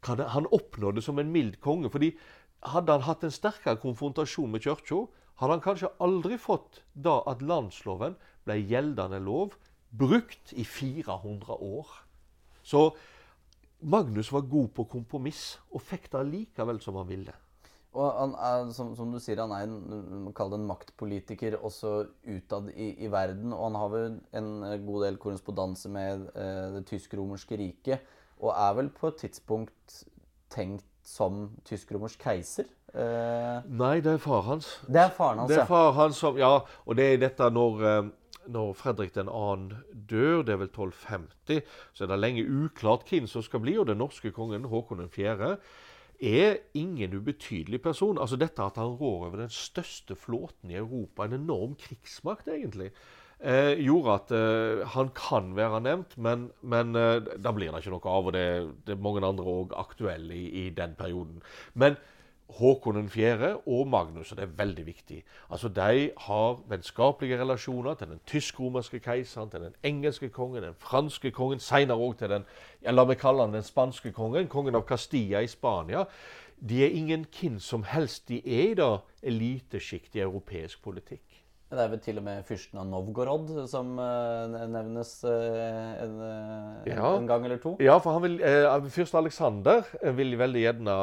hva han oppnådde som en mild konge. fordi hadde han hatt en sterkere konfrontasjon med kirka, hadde han kanskje aldri fått da at landsloven ble gjeldende lov, brukt i 400 år. Så Magnus var god på kompromiss, og fikk det likevel som han ville. Og han er, som, som, du sier, han er en, en maktpolitiker også utad i, i, verden. Og han har vel en god del korrespondanse med eh, det tysk-romerske riket. Og er vel på et tidspunkt tenkt som tysk-romersk keiser. Eh, Nei, det er far hans. Det er faren hans, det er far hans som, Ja, og det er dette når, eh, når Fredrik 2. dør, det er vel 1250, så er det lenge uklart hvem som skal bli. Og den norske kongen Håkon 4 er ingen ubetydelig person. Altså Dette at han rår over den største flåten i Europa, en enorm krigsmakt, egentlig, eh, gjorde at eh, han kan være nevnt, men, men eh, da blir det ikke noe av. Og det, det er mange andre òg aktuelle i, i, den perioden. Men Håkon 4. og Magnus, og det er veldig viktig. Altså, De har vennskapelige relasjoner til den tysk-romerske keiseren, til den engelske kongen, den franske kongen, senere òg til den ja, la meg kalle han den spanske kongen, kongen av Castilla i Spania. De er ingen hvem som helst. De er i det elitesjikt i europeisk politikk. Det er vel til og med fyrsten av Novgorod som uh, nevnes uh, en, uh, ja. en, gang eller to? Ja, for han vil, fyrst Aleksander vil veldig gjerne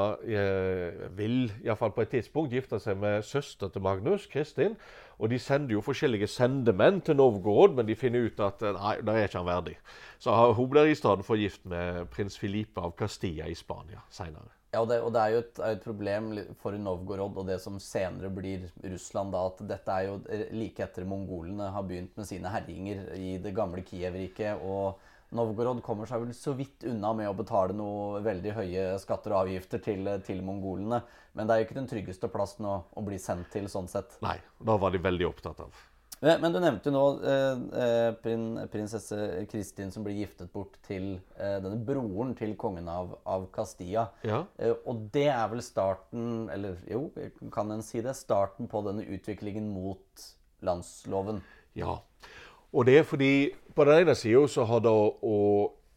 vil, iallfall på et tidspunkt, gifte seg med søster til Magnus, Kristin. Og de sender jo forskjellige sendemenn til Novgorod, men de finner ut at nei, der er ikke han verdig. Så hun blir i stedet for gift med prins Filipe av Castilla i Spania seinere. Ja, og det, og det er jo et, et, problem for Novgorod og det som senere blir Russland, da, at dette er jo like etter mongolene har begynt med sine herjinger i det gamle Kiev-riket. og Novgorod kommer seg vel så vidt unna med å betale noe veldig høye skatter og avgifter til, til mongolene. Men det er jo ikke den tryggeste plassen å, å bli sendt til sånn sett. Nei, da var de veldig opptatt av. Men du nevnte nå eh, eh, prin, prinsesse Kristin som blir giftet bort til eh, denne broren til kongen av, av Castilla. Ja. Eh, og det er vel starten Eller jo, kan en si det? Starten på denne utviklingen mot landsloven. Ja. Og det er fordi på den ene sida så har det å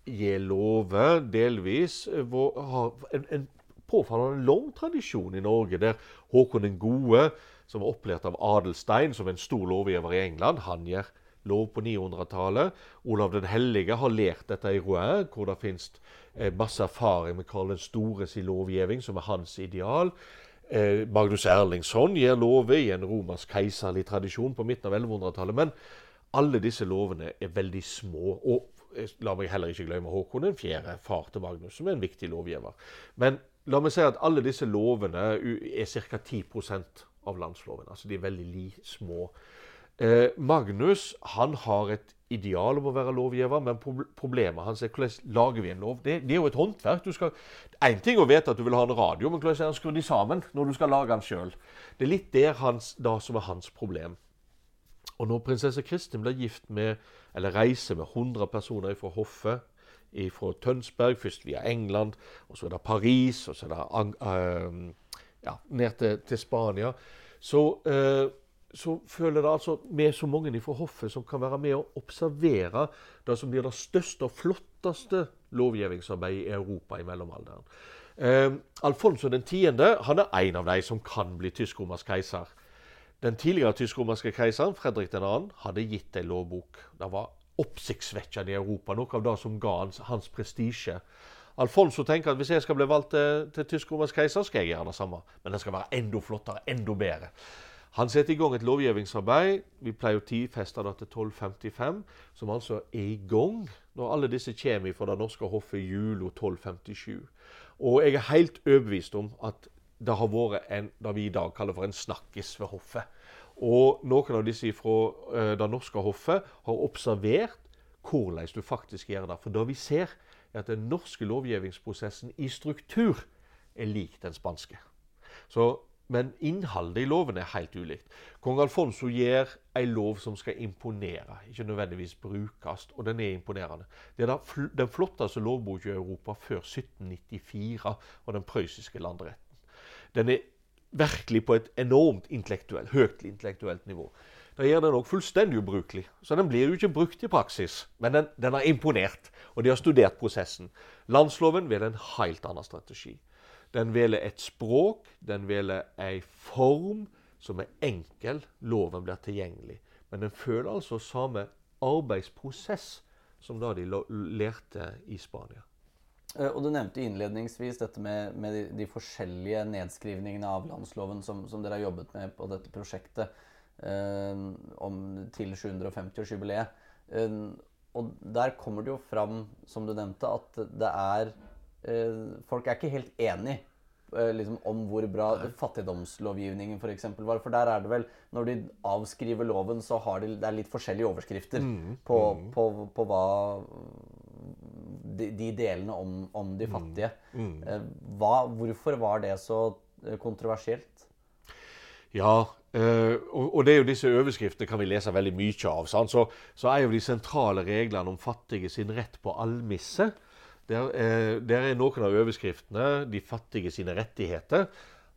gi lover delvis hvor, har en, en påfallende lang tradisjon i Norge, der Håkon den gode som var opplært av Adelstein som en stor lovgiver i England. Han gjør lov på 900-tallet. Olav den hellige har lært dette i Rouen, hvor det finnes eh, masse erfaring med Karl den store sin lovgivning, som er hans ideal. Eh, Magnus Erlingsson gir lover i en romersk keiserlig tradisjon på midten av 1100-tallet. Men alle disse lovene er veldig små. Og eh, la meg heller ikke glemme Håkon den fjerde, far til Magnus, som er en viktig lovgiver. Men la meg si at alle disse lovene er ca. 10 av landsloven. Altså de er veldig li, små. Eh, Magnus han har et ideal om å være lovgiver, men problemet hans er hvordan lager vi en lov. Det, det er jo et håndverk. Én ting å vite at du vil ha en radio, men hvordan er han skrudd sammen når du skal lage den sjøl? Det er litt der hans, da som er hans problem. Og når prinsesse Kristin blir gift med, eller reiser med 100 personer fra hoffet fra Tønsberg, først via England, og så er det Paris, og så er det uh, ja, ned til, til Spania, så, eh, så, føler det altså med så mange fra hoffet som kan være med å observere det som blir det største og flotteste lovgivningsarbeidet i Europa i mellomalderen. Eh, Alfonso 10. han er en av de som kan bli tysk-romersk keiser. Den tidligere tysk-romerske keiseren, Fredrik 2., hadde gitt en lovbok. Det var oppsiktsvekkende i Europa, noe av det som ga hans, hans prestisje. Alfonso tenker at hvis jeg skal bli valgt til, til tysk-romersk keiser, skal jeg gjøre det samme. Men den skal være enda flottere, enda bedre. Han setter i gang et lovgivningsarbeid. Vi pleier å tidfeste det til 1255, som altså er i gang når alle disse kommer fra det norske hoffet jula 1257. Og jeg er helt overbevist om at det har vært en, det vi i dag kaller for en snakkis ved hoffet. Og noen av disse fra uh, det norske hoffet har observert hvordan du faktisk gjør det. For det vi ser, er at den norske lovgivningsprosessen i struktur er lik den spanske. Så, men innholdet i loven er helt ulikt. Kong Alfonso gir en lov som skal imponere, ikke nødvendigvis brukes, og den er imponerende. Det er den flotteste lovboka i Europa før 1794 og den prøyssiske landretten. Den er virkelig på et enormt intellektuelt, høyt intellektuelt nivå. Da gjør den òg fullstendig ubrukelig. Så den blir jo ikke brukt i praksis. Men den, den har imponert, og de har studert prosessen. Landsloven vil en helt annen strategi. Den velger et språk, den velger ei form som er enkel. Loven blir tilgjengelig. Men den føler altså samme arbeidsprosess som da de lærte i Spania. Eh, og Du nevnte innledningsvis dette med, med de, de, forskjellige nedskrivningene av landsloven som, som, dere har jobbet med på dette prosjektet om, til 750-årsjubileet. Eh, og der kommer det jo fram, som du nevnte, at det er eh, Folk er ikke helt enig eh, liksom, om hvor bra fattigdomslovgivningen f.eks. For var. For der er det vel Når de avskriver loven, så har de, det er litt forskjellige overskrifter mm, på, mm. På, på, hva de, de delene om, om, de mm. fattige. Mm. Hva, hvorfor var det så eh, kontroversielt? Ja, Uh, og, det er jo disse overskriftene kan vi lese veldig mye av. Så, så, er jo de sentrale reglene om fattige sin rett på almisse. Der, uh, der er noen av overskriftene 'De fattige sine rettigheter'.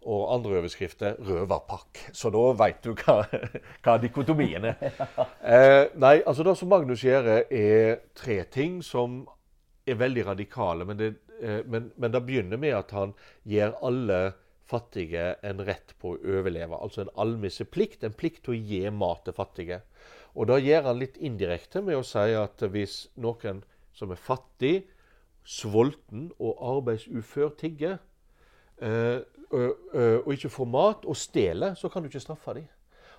Og andre overskrifter 'røverpakk'. Så da veit du hva, hva dikotomien er. eh, nei, altså Det som Magnus gjør, er tre ting som er veldig radikale. Men det, men, men det begynner med at han gir alle fattige en rett på å overleve. Altså en almisseplikt, en plikt til å gi mat til fattige. Og da gjør han litt indirekte med å si at hvis noen som er fattig, sulten og arbeidsufør tigger, øh, og ikke får mat, og stjeler, så kan du ikke straffe dem.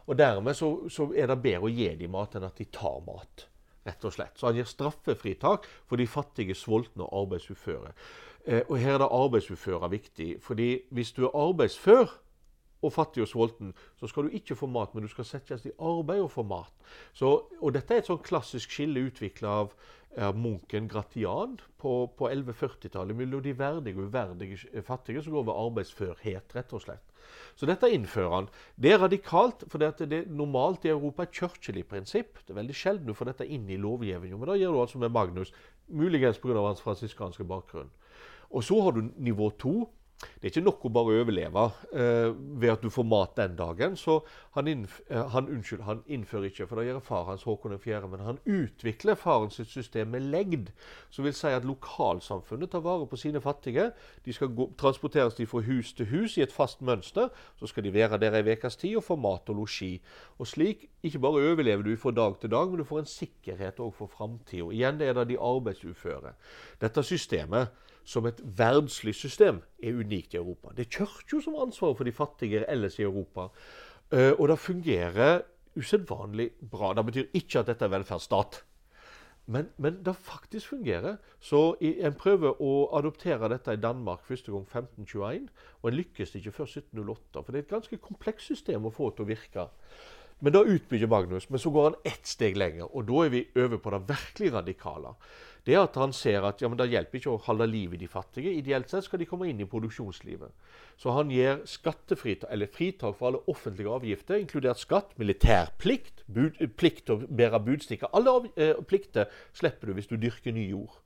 Og dermed så, så er det bedre å gi dem mat enn at de tar mat. Rett og slett. Så han gir straffefritak for de fattige, sultne og arbeidsuføre. Eh, og her er det arbeidsuføre viktig. fordi hvis du er arbeidsfør og fattig og sulten, så skal du ikke få mat, men du skal settes i arbeid og få mat. Så, og dette er et sånn klassisk skille utvikla av er munken Gratian på, på 1140-tallet mellom de verdige og uverdige fattige som går ved arbeidsførhet, rett og slett. Så dette innfører han. Det er radikalt, for det er normalt i Europa et kirkelig prinsipp. Det er veldig sjelden du får dette inn i lovgivningen, men da gjør du altså med Magnus, muligens pga. hans fransiskanske bakgrunn. Og så har du nivå to. Det er ikke nok å bare overleve eh, ved at du får mat den dagen. Så han, innf eh, han, unnskyld, han innfører ikke, for da gjør far hans Håkon 4., men han utvikler faren sitt system med legd. Som vil si at lokalsamfunnet tar vare på sine fattige. De skal gå, transporteres de fra hus til hus i et fast mønster. Så skal de være der ei ukes tid og få mat og losji. Og slik ikke bare overlever du fra dag til dag, men du får en sikkerhet òg for framtida. Igjen er det de arbeidsuføre. Dette systemet som et verdslig system er unikt i Europa. Det er kirka som har ansvaret for de fattige ellers i Europa. Uh, og det fungerer usedvanlig bra. Det betyr ikke at dette er velferdsstat. Men, men det faktisk fungerer. Så En prøver å adoptere dette i Danmark første gang 1521, og en lykkes ikke før 1708. For det er et ganske komplekst system å få til å virke. Men da utbygger Magnus, men så går han ett steg lenger. Og da er vi over på det virkelig radikale det er at han ser at ja, men det hjelper ikke å holde liv i de fattige. Ideelt sett skal de komme inn i produksjonslivet. Så han gir skattefritak, eller fritak for alle offentlige avgifter, inkludert skatt, militærplikt, bud, plikt til å bære budstikker. Alle av, eh, plikter slipper du hvis du dyrker ny jord.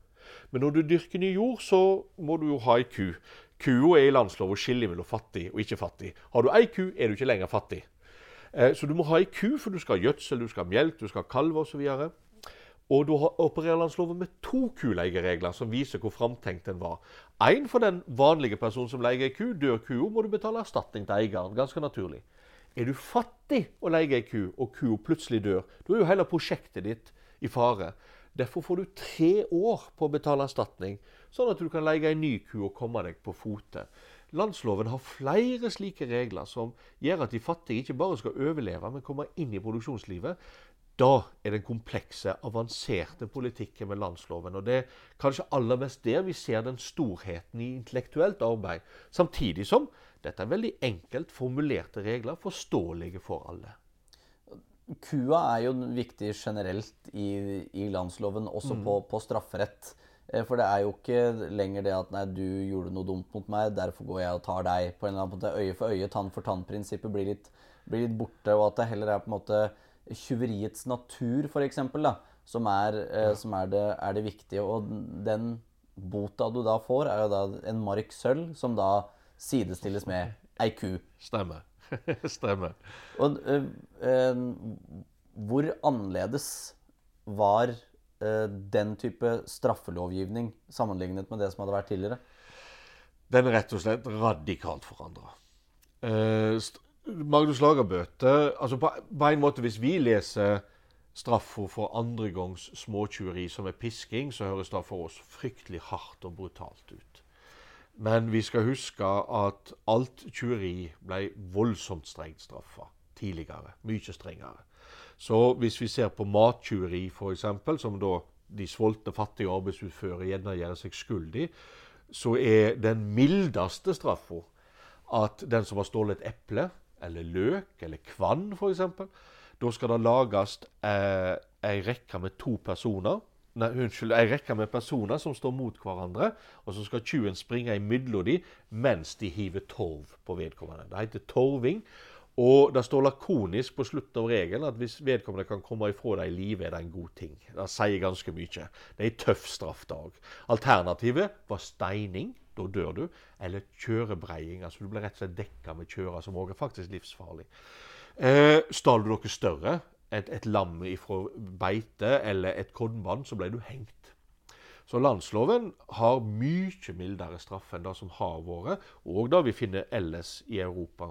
Men når du dyrker ny jord, så må du jo ha ei ku. Kua er i landsloven skillet mellom fattig og ikke fattig. Har du ei ku, er du ikke lenger fattig. Eh, så du må ha ei ku, for du skal ha gjødsel, du skal ha melk, du skal ha kalver osv. Og da opererer landsloven med to kuleieregler som viser hvor framtenkt den var. Én for den vanlige personen som leier ei ku. Dør kua, må du betale erstatning til eieren. Ganske naturlig. Er du fattig og leier ei ku, og kua plutselig dør, da er jo hele prosjektet ditt i fare. Derfor får du tre år på å betale erstatning, sånn at du kan leie ei ny ku og komme deg på fote. Landsloven har flere slike regler som gjør at de fattige ikke bare skal overleve, men komme inn i produksjonslivet. Da er den komplekse, avanserte politikken med landsloven. Og det er kanskje aller mest der vi ser den storheten i intellektuelt arbeid. Samtidig som dette er veldig enkelt formulerte regler, forståelige for alle. Kua er jo viktig generelt i, i landsloven, også mm. på, på, strafferett. Eh, for det er jo ikke lenger det at nei, du gjorde noe dumt mot meg, derfor går jeg og tar deg. På en eller annen måte Øye for øye, tann for tann-prinsippet blir, blir, litt borte. Og at det heller er på en måte tjuveriets natur, f.eks., som, er, eh, som er, det, er, det, viktige. Og den bota du da får, er jo da en mark sølv, som da sidestilles med ei ku. Stemmer. Stemmer. Og eh, eh, hvor annerledes var eh, den type straffelovgivning sammenlignet med det som hadde vært tidligere? Den er rett og slett radikalt forandra. Eh, Magnus Lagerbøte altså på, på, en måte Hvis vi leser straffa for andregangs småtyveri, som er pisking, så høres det for oss fryktelig hardt og brutalt ut. Men vi skal huske at alt tyveri ble voldsomt strengt straffa tidligere. Mye strengere. Så hvis vi ser på mattyveri, f.eks., som da de sultne, fattige arbeidsutførere gjerne gjør seg skyldig, så er den mildeste straffa at den som har stjålet et eple, eller løk, eller kvann f.eks., da skal det lages eh, ei rekke med to personer. Nei, unnskyld, ei rekke med personer som står mot hverandre. Og så skal tjuven springe imellom dem mens de hiver torv på vedkommende. Det heter torving. Og det står lakonisk på slutten av regelen at hvis vedkommende kan komme ifra deg i live, er det en god ting. Det sier ganske mye. Det er en tøff straffdag. Alternativet var steining. Da dør du. Eller kjørebreiing. altså Du blir rett og slett dekka med kjører, som òg er faktisk livsfarlig. Eh, Stal du noe større, et, et lam ifra beite eller et kornbånd, så ble du hengt. Så landsloven har mye mildere straff enn det som har vært, og det vi finner ellers i Europa.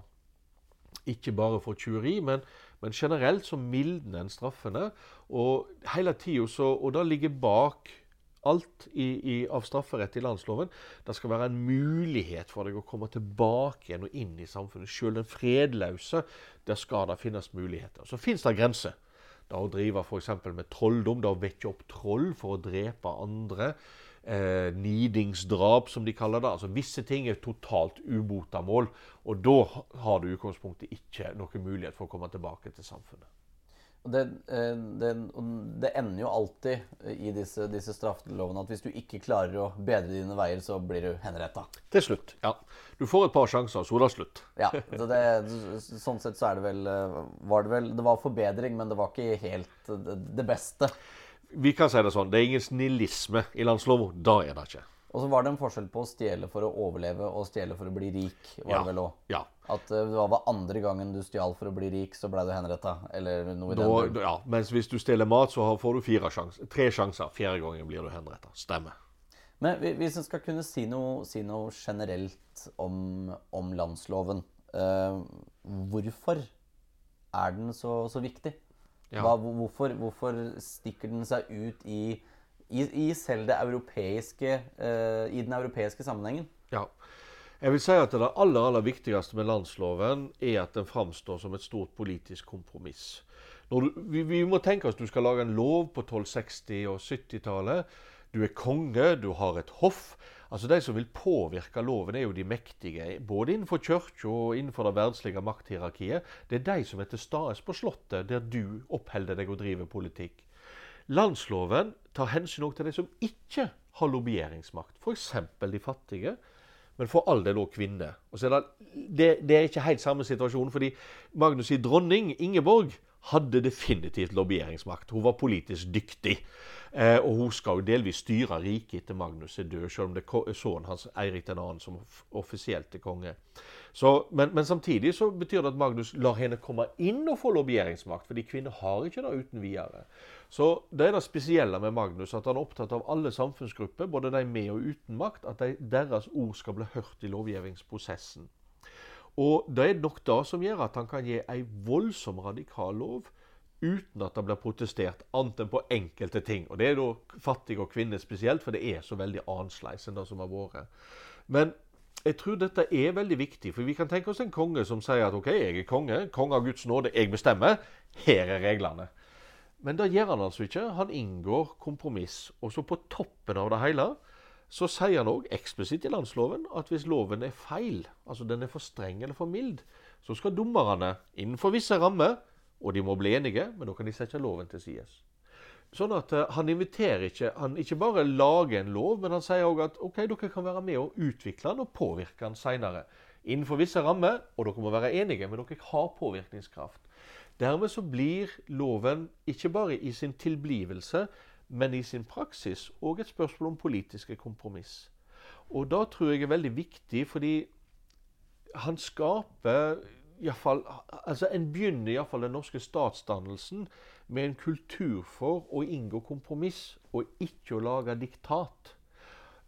Ikke bare for tjuveri, men, men, generelt så mildner en straffene. Og hele tida så Og det ligger bak alt i, i, av strafferett i landsloven. Det skal være en mulighet for deg å komme tilbake igjen og inn i samfunnet. Selv den fredløse, der skal det finnes muligheter. Så fins det grenser. Det å drive f.eks. med trolldom, det å vekke opp troll for å drepe andre eh, nidingsdrap, som de kaller det. Altså Visse ting er totalt ubotamål. Og da har du i utgangspunktet ikke noen mulighet for å komme tilbake til samfunnet. Det, eh, det, det, ender jo alltid i disse, disse straffelovene at hvis du ikke klarer å bedre dine veier, så blir du henretta. Til slutt, ja. Du får et par sjanser, så er det slutt. Ja, så det, Sånn sett så er det vel eh, var det vel Det var forbedring, men det var ikke helt det beste. Vi kan si det sånn, det er ingen snillisme i landsloven. Da er det ikke. Og så var det en forskjell på å stjele for å overleve og stjele for å bli rik. var ja, det vel også. Ja. At uh, det var andre gangen du stjal for å bli rik, så ble du henretta. Eller noe i da, den Ja, mens hvis du stjeler mat, så får du sjans, tre sjanser. Fjerde gangen blir du henretta. Stemmer. Men hvis en skal kunne si noe, si noe generelt om, om landsloven, eh, hvorfor er den så, så viktig? Ja. Hva, hvorfor, hvorfor, stikker den seg ut i, i, i selv europeiske uh, I den europeiske sammenhengen? Ja. Jeg vil si at Det aller aller viktigste med landsloven er at den framstår som et stort politisk kompromiss. Du, vi, vi, må tenke oss at du skal lage en lov på 1260- og 70-tallet. Du er konge, du har et hoff. Altså De som vil påvirke loven, er jo de mektige, både innenfor kirka og innenfor det verdslige makthierarkiet. Det er de som er til stede på Slottet, der du oppholder deg og driver politikk. Landsloven tar hensyn til de som ikke har lobbyeringsmakt, f.eks. de fattige. Men for all del òg kvinner. Det, det, det, er ikke helt samme situasjon, fordi Magnus' i dronning, Ingeborg, hadde definitivt lobbyeringsmakt. Hun var politisk dyktig. Eh, og hun skal jo delvis styre riket etter Magnus er død, selv om det er sønnen hans Eirik 2. som offisielt er konge. Så, men, men, samtidig så betyr det at Magnus lar henne komme inn og få lobbyeringsmakt, fordi kvinner har ikke det uten videre. Så det er det spesielle med Magnus, at han er opptatt av alle samfunnsgrupper, både de med og uten makt, at de, deres ord skal bli hørt i lovgivningsprosessen. Og det er nok det som gjør at han kan gi ei voldsom radikal lov uten at det blir protestert, annet enn på enkelte ting. Og det er da fattige og kvinner spesielt, for det er så veldig annerledes enn det som har vært. Men jeg tror dette er veldig viktig, for vi kan tenke oss en konge som sier at OK, jeg er konge, konge av Guds nåde, jeg bestemmer. Her er reglene. Men det gjør han altså ikke. Han inngår kompromiss. Og så på toppen av det hele så sier han òg eksplisitt i landsloven at hvis loven er feil, altså den er for streng eller for mild, så skal dommerne innenfor visse rammer, og de må bli enige, men da kan de sette loven til side. Sånn at uh, Han inviterer ikke Han ikke bare lager en lov, men han sier òg at ok, dere kan være med og utvikle den og påvirke den seinere. Innenfor visse rammer, og dere må være enige, men dere har påvirkningskraft. Dermed så blir loven ikke bare i sin tilblivelse, men i sin praksis òg et spørsmål om politiske kompromiss. Og da tror jeg er veldig viktig, fordi han skaper fall, altså En begynner iallfall den norske statsdannelsen med en kultur for å inngå kompromiss og ikke å lage diktat.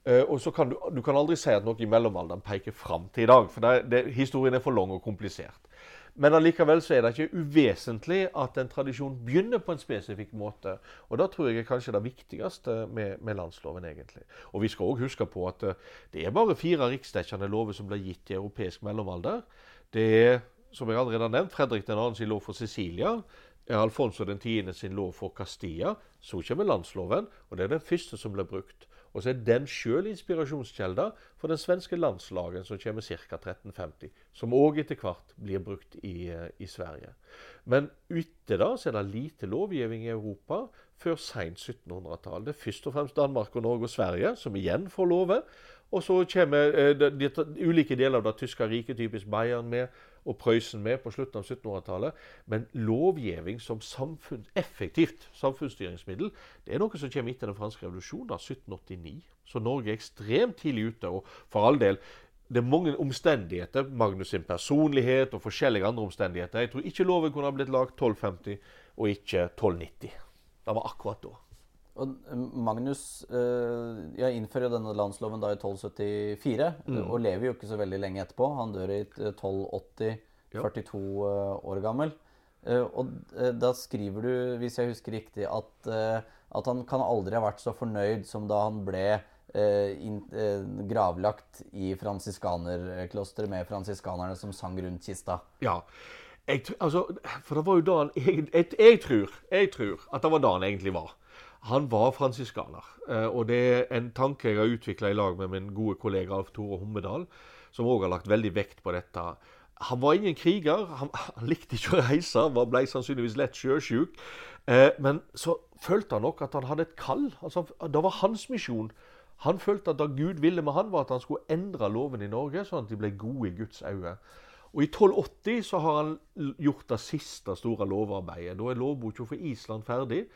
Uh, og så kan du, du kan aldri si at noe i mellomalderen peker fram til i dag. For det, det, historien er for lang og komplisert. Men allikevel så er det ikke uvesentlig at en tradisjon begynner på en spesifikk måte. Og da tror jeg kanskje det viktigste med, med landsloven, egentlig. Og vi skal òg huske på at uh, det er bare fire riksdekkende lover som blir gitt i europeisk mellomalder. Det er, som jeg allerede har nevnt, Fredrik 2. sin lov for Sicilia. Alfonso 10. sin lov for Castilla. Så kommer landsloven, og det er den første som blir brukt. Og så er den sjøl inspirasjonskilde for den svenske landslagen som kommer ca. 1350. Som òg etter hvert blir brukt i, eh, i Sverige. Men ute da så er det lite lovgivning i Europa før seint 1700-tall. Det er først og fremst Danmark, og Norge og Sverige som igjen får lover. Og så kommer eh, de, de, ulike deler av det tyske riket, typisk Bayern, med og Prøysen med på slutten av 1700-tallet. Men lovgivning som samfunn, effektivt samfunnsstyringsmiddel det er noe som kommer etter den franske revolusjonen av 1789. Så Norge er ekstremt tidlig ute. Og for all del, det er mange omstendigheter. Magnus sin personlighet og forskjellige andre omstendigheter. Jeg tror ikke loven kunne ha blitt lagd 1250 og ikke 1290. Det var akkurat da. Og eh, Magnus øh, jeg innfører jo denne landsloven da i 1274, mm. og lever jo ikke så veldig lenge etterpå. Han dør i 1280, 42 ja. år gammel. Og da skriver du, hvis jeg husker riktig, at, at, han kan aldri ha vært så fornøyd som da han ble gravlagt i fransiskanerklosteret med fransiskanerne som sang rundt kista. Ja, jeg, altså, for det var jo da han jeg, jeg, jeg, tror, jeg tror at det var da han egentlig var. Han var fransiskaner. Eh, og det er en tanke jeg har utvikla i lag med min gode kollega Alf Tore Hommedal, som òg har lagt veldig vekt på dette. Han var ingen kriger. Han, han likte ikke å reise, han ble sannsynligvis lett sjøsjuk. Eh, men så følte han nok at han hadde et kall. Altså, det var hans misjon. Han følte at det Gud ville med han, var at han skulle endre loven i Norge, sånn at de ble gode i Guds øyne. Og I 1280 så har han gjort det siste store lovarbeidet. Da er lovboka for Island ferdig.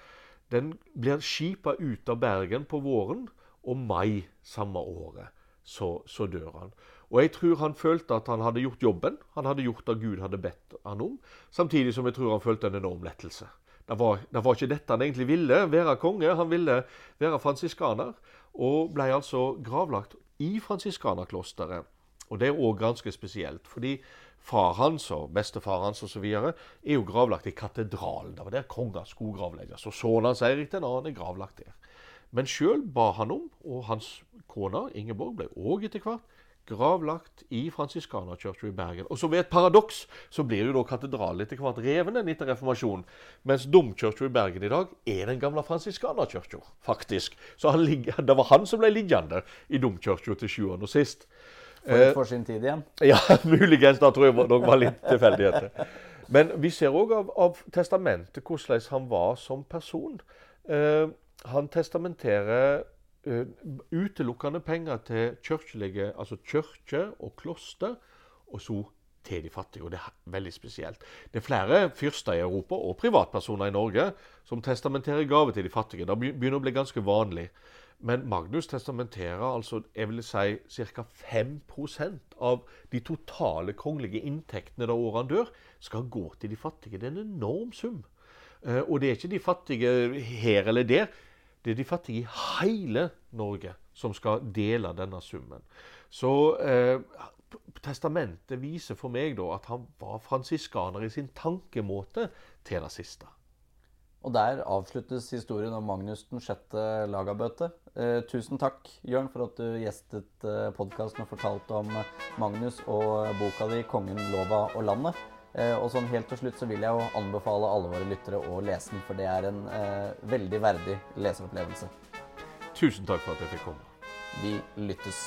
Den blir skipa ut av Bergen på våren, og mai samme året så, så, dør han. Og jeg tror han følte at han hadde gjort jobben. Han hadde gjort det Gud hadde bedt han om. Samtidig som jeg tror han følte en enorm lettelse. Det var, det var ikke dette han egentlig ville, være konge. Han ville være fransiskaner. Og ble altså gravlagt i fransiskanerklosteret. Og det er òg ganske spesielt. fordi far hans og bestefar hans osv. er jo gravlagt i katedralen. Det var der konger skulle gravlegges. Og sønnen hans Eirik den annen er gravlagt der. Men sjøl ba han om, og hans kone Ingeborg ble òg etter hvert gravlagt i Fransiskanerkirka i Bergen. Og så ved et paradoks så blir jo da katedralen etter hvert reven etter reformasjonen. Mens domkirka i Bergen i dag er den gamle fransiskanerkirka, faktisk. Så han, det var han som ble liggende i domkirka til sjuende og sist. For, eh, for sin tid igjen? Ja, muligens. Da tror jeg nok var litt tilfeldigheter. Men vi ser òg av, av, testamentet hvordan han var som person. Eh, han testamenterer eh, utelukkende penger til kirkelige, altså kirke og kloster, og så til de fattige. Og det er veldig spesielt. Det er flere fyrster i Europa og privatpersoner i Norge som testamenterer gave til de fattige. Det begynner å bli ganske vanlig. Men Magnus testamenterer altså jeg vil si, ca. 5% av de totale kongelige inntektene da han dør, skal gå til de fattige. Det er en enorm sum. Eh, og det er ikke de fattige her eller der. Det er de fattige i hele Norge som skal dele denne summen. Så eh, testamentet viser for meg da at han var fransiskaner i sin tankemåte til det siste. Og der avsluttes historien om Magnus den sjette Lagabøte. Eh, tusen takk, Jørn, for at du gjestet eh, podkasten og fortalte om Magnus og boka di 'Kongen, lova og landet'. Eh, og sånn helt til slutt så vil jeg jo anbefale alle våre lyttere å lese den, for det er en eh, veldig verdig leseropplevelse. Tusen takk for at jeg fikk komme. Vi lyttes.